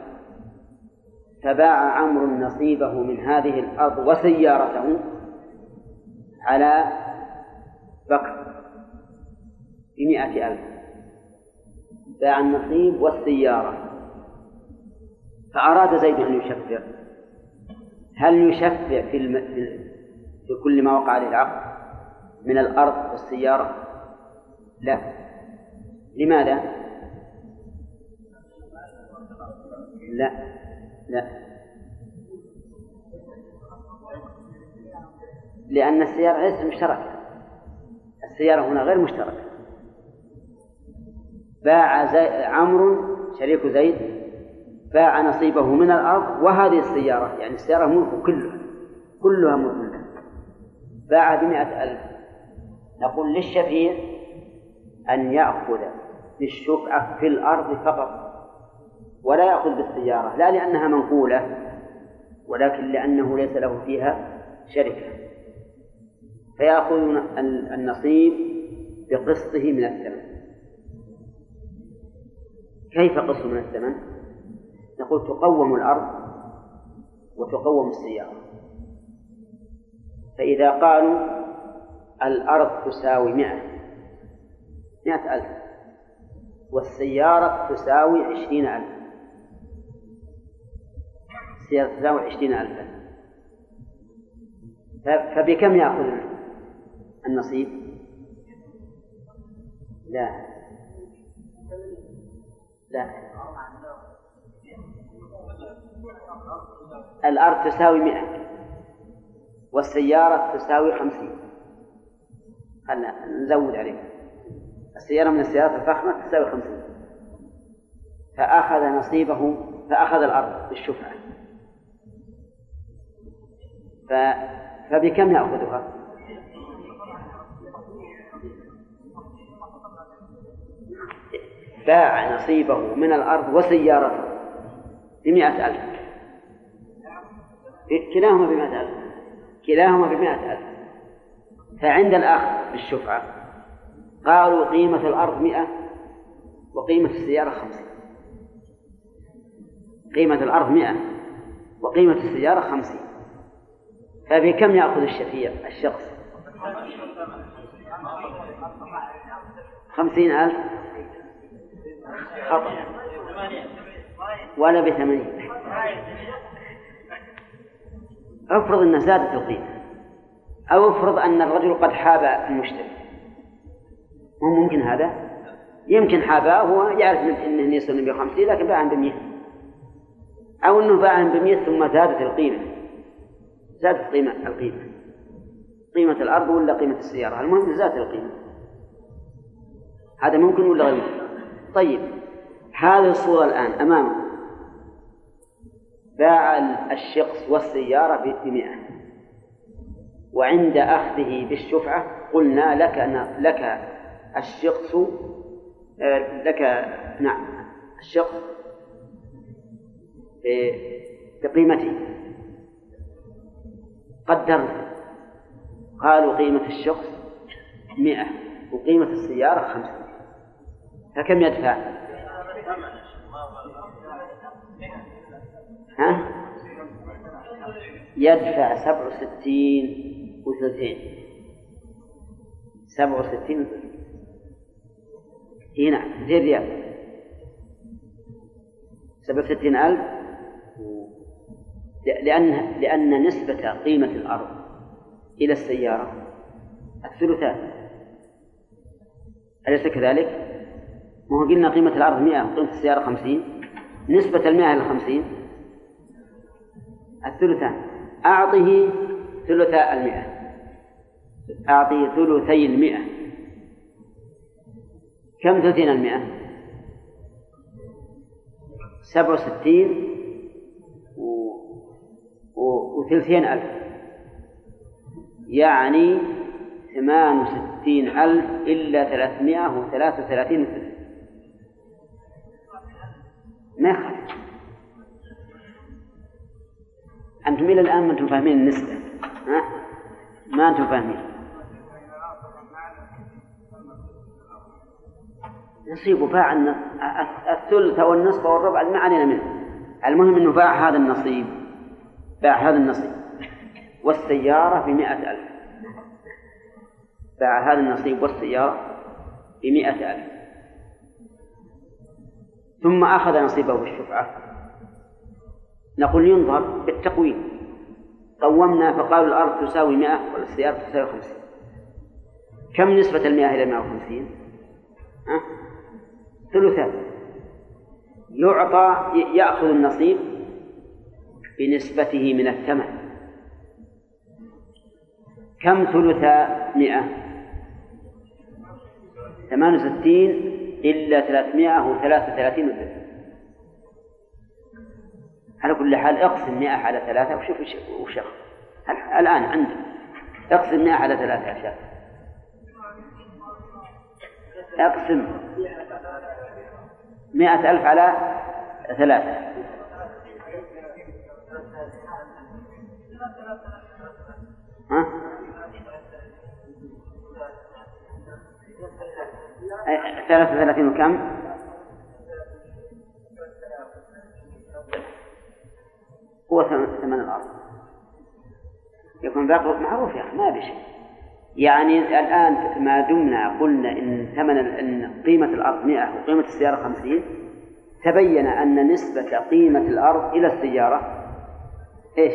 [SPEAKER 1] فباع عمرو نصيبه من هذه الأرض وسيارته على بكر بمئة ألف. باع النصيب والسيارة. فأراد زيد أن يشفع. هل يشفع في, الم... في كل ما وقع عليه العقد من الأرض والسيارة؟ لا. لماذا؟ لا. لا. لأن السيارة ليست مشتركة. السيارة هنا غير مشتركة. باع. عمرو شريك زيد باع نصيبه من الأرض وهذه السيارة يعني السيارة ملك كلها كلها ملك باع بمئة ألف. نقول للشفيع أن يأخذ بالشفعة في الأرض فقط ولا يأخذ بالسيارة لا لأنها منقولة ولكن لأنه ليس له فيها شركة. فيأخذ النصيب بقسطه من الثمن. كيف قسط من الثمن؟ نقول تقوم الأرض وتقوم السيارة فإذا قالوا الأرض تساوي مئة مئة ألف والسيارة تساوي عشرين ألف السيارة تساوي عشرين ألفا فبكم يأخذ النصيب؟ لا لا. الأرض تساوي مئة والسيارة تساوي خمسين. خلنا نزود عليه السيارة من السيارات الفخمة تساوي خمسين. فأخذ نصيبه فأخذ الأرض بالشفعة. ف... فبكم يأخذها؟ باع نصيبه من الأرض وسيارته بمئة ألف. كلاهما بمئة ألف. كلاهما بمئة ألف. فعند الآخر بالشفعة قالوا قيمة الأرض مئة وقيمة السيارة خمسين. قيمة الأرض مئة وقيمة السيارة خمسين. فبكم يأخذ الشفيع الشخص؟ خمسين ألف. خطأ. ولا بثمانين. افرض أن زادت القيمة أو افرض أن الرجل قد حاب المشتري. مو ممكن هذا؟ يمكن حاباه هو يعرف أنه يصل ب 50 لكن باع ب 100 أو أنه باع ب 100 ثم زادت القيمة. زادت قيمة القيمة. قيمة الأرض ولا قيمة السيارة؟ المهم زادت القيمة. هذا ممكن ولا غير ممكن؟ طيب هذه الصورة الآن أمامه باع الشخص والسيارة بمئة. وعند أخذه بالشفعة قلنا لك لك الشخص آه، لك نعم الشخص بقيمته. قدرنا قالوا قيمة الشخص مئة وقيمة السيارة خمسة. فكم يدفع؟ ها؟ يدفع سبع وستين وثلثين سبع وستين وثلثين هنا نعم زين ريال سبع وستين ألف لأن لأن نسبة قيمة الأرض إلى السيارة الثلثان أليس كذلك؟ ما هو قلنا قيمة الأرض 100 وقيمة السيارة 50 نسبة المئة إلى 50 الثلثان أعطه ثلث المئة. أعطه ثلثي المئة. كم ثلثين المئة؟ سبع وستين و... و... وثلثين ألف. يعني ثمان وستين ألف إلا ثلاثمائة وثلاثة وثلاثين ما يخالف. أنتم إلى الآن ما أنتم فاهمين النسبة ها؟ ما أنتم فاهمين. نصيب باع الثلث والنصف والربع ما علينا منه. المهم أنه باع هذا النصيب. باع هذا النصيب. والسيارة بمئة ألف. باع هذا النصيب والسيارة بمئة ألف. ثم أخذ نصيبه بالشفعة نقول ينظر بالتقويم. قومنا فقالوا الأرض تساوي مئة والسيارة تساوي خمسين. كم نسبة المئة إلى مئة وخمسين؟ أه؟ ثلثان يعطى يأخذ النصيب بنسبته من الثمن. كم ثلث مئة؟ ثمان وستين إلا ثلاثمائة وثلاثة وثلاثين على كل حال اقسم مئة على ثلاثة وشوف وش الآن عندك اقسم مئة على ثلاثة يا شاف اقسم مئة ألف على ثلاثة. ثلاثة وثلاثين وكم؟ هو ثمن الأرض يكون باقي معروف يا أخي ما بشيء يعني الآن ما دمنا قلنا إن ثمن إن قيمة الأرض 100 وقيمة السيارة 50 تبين أن نسبة قيمة الأرض إلى السيارة إيش؟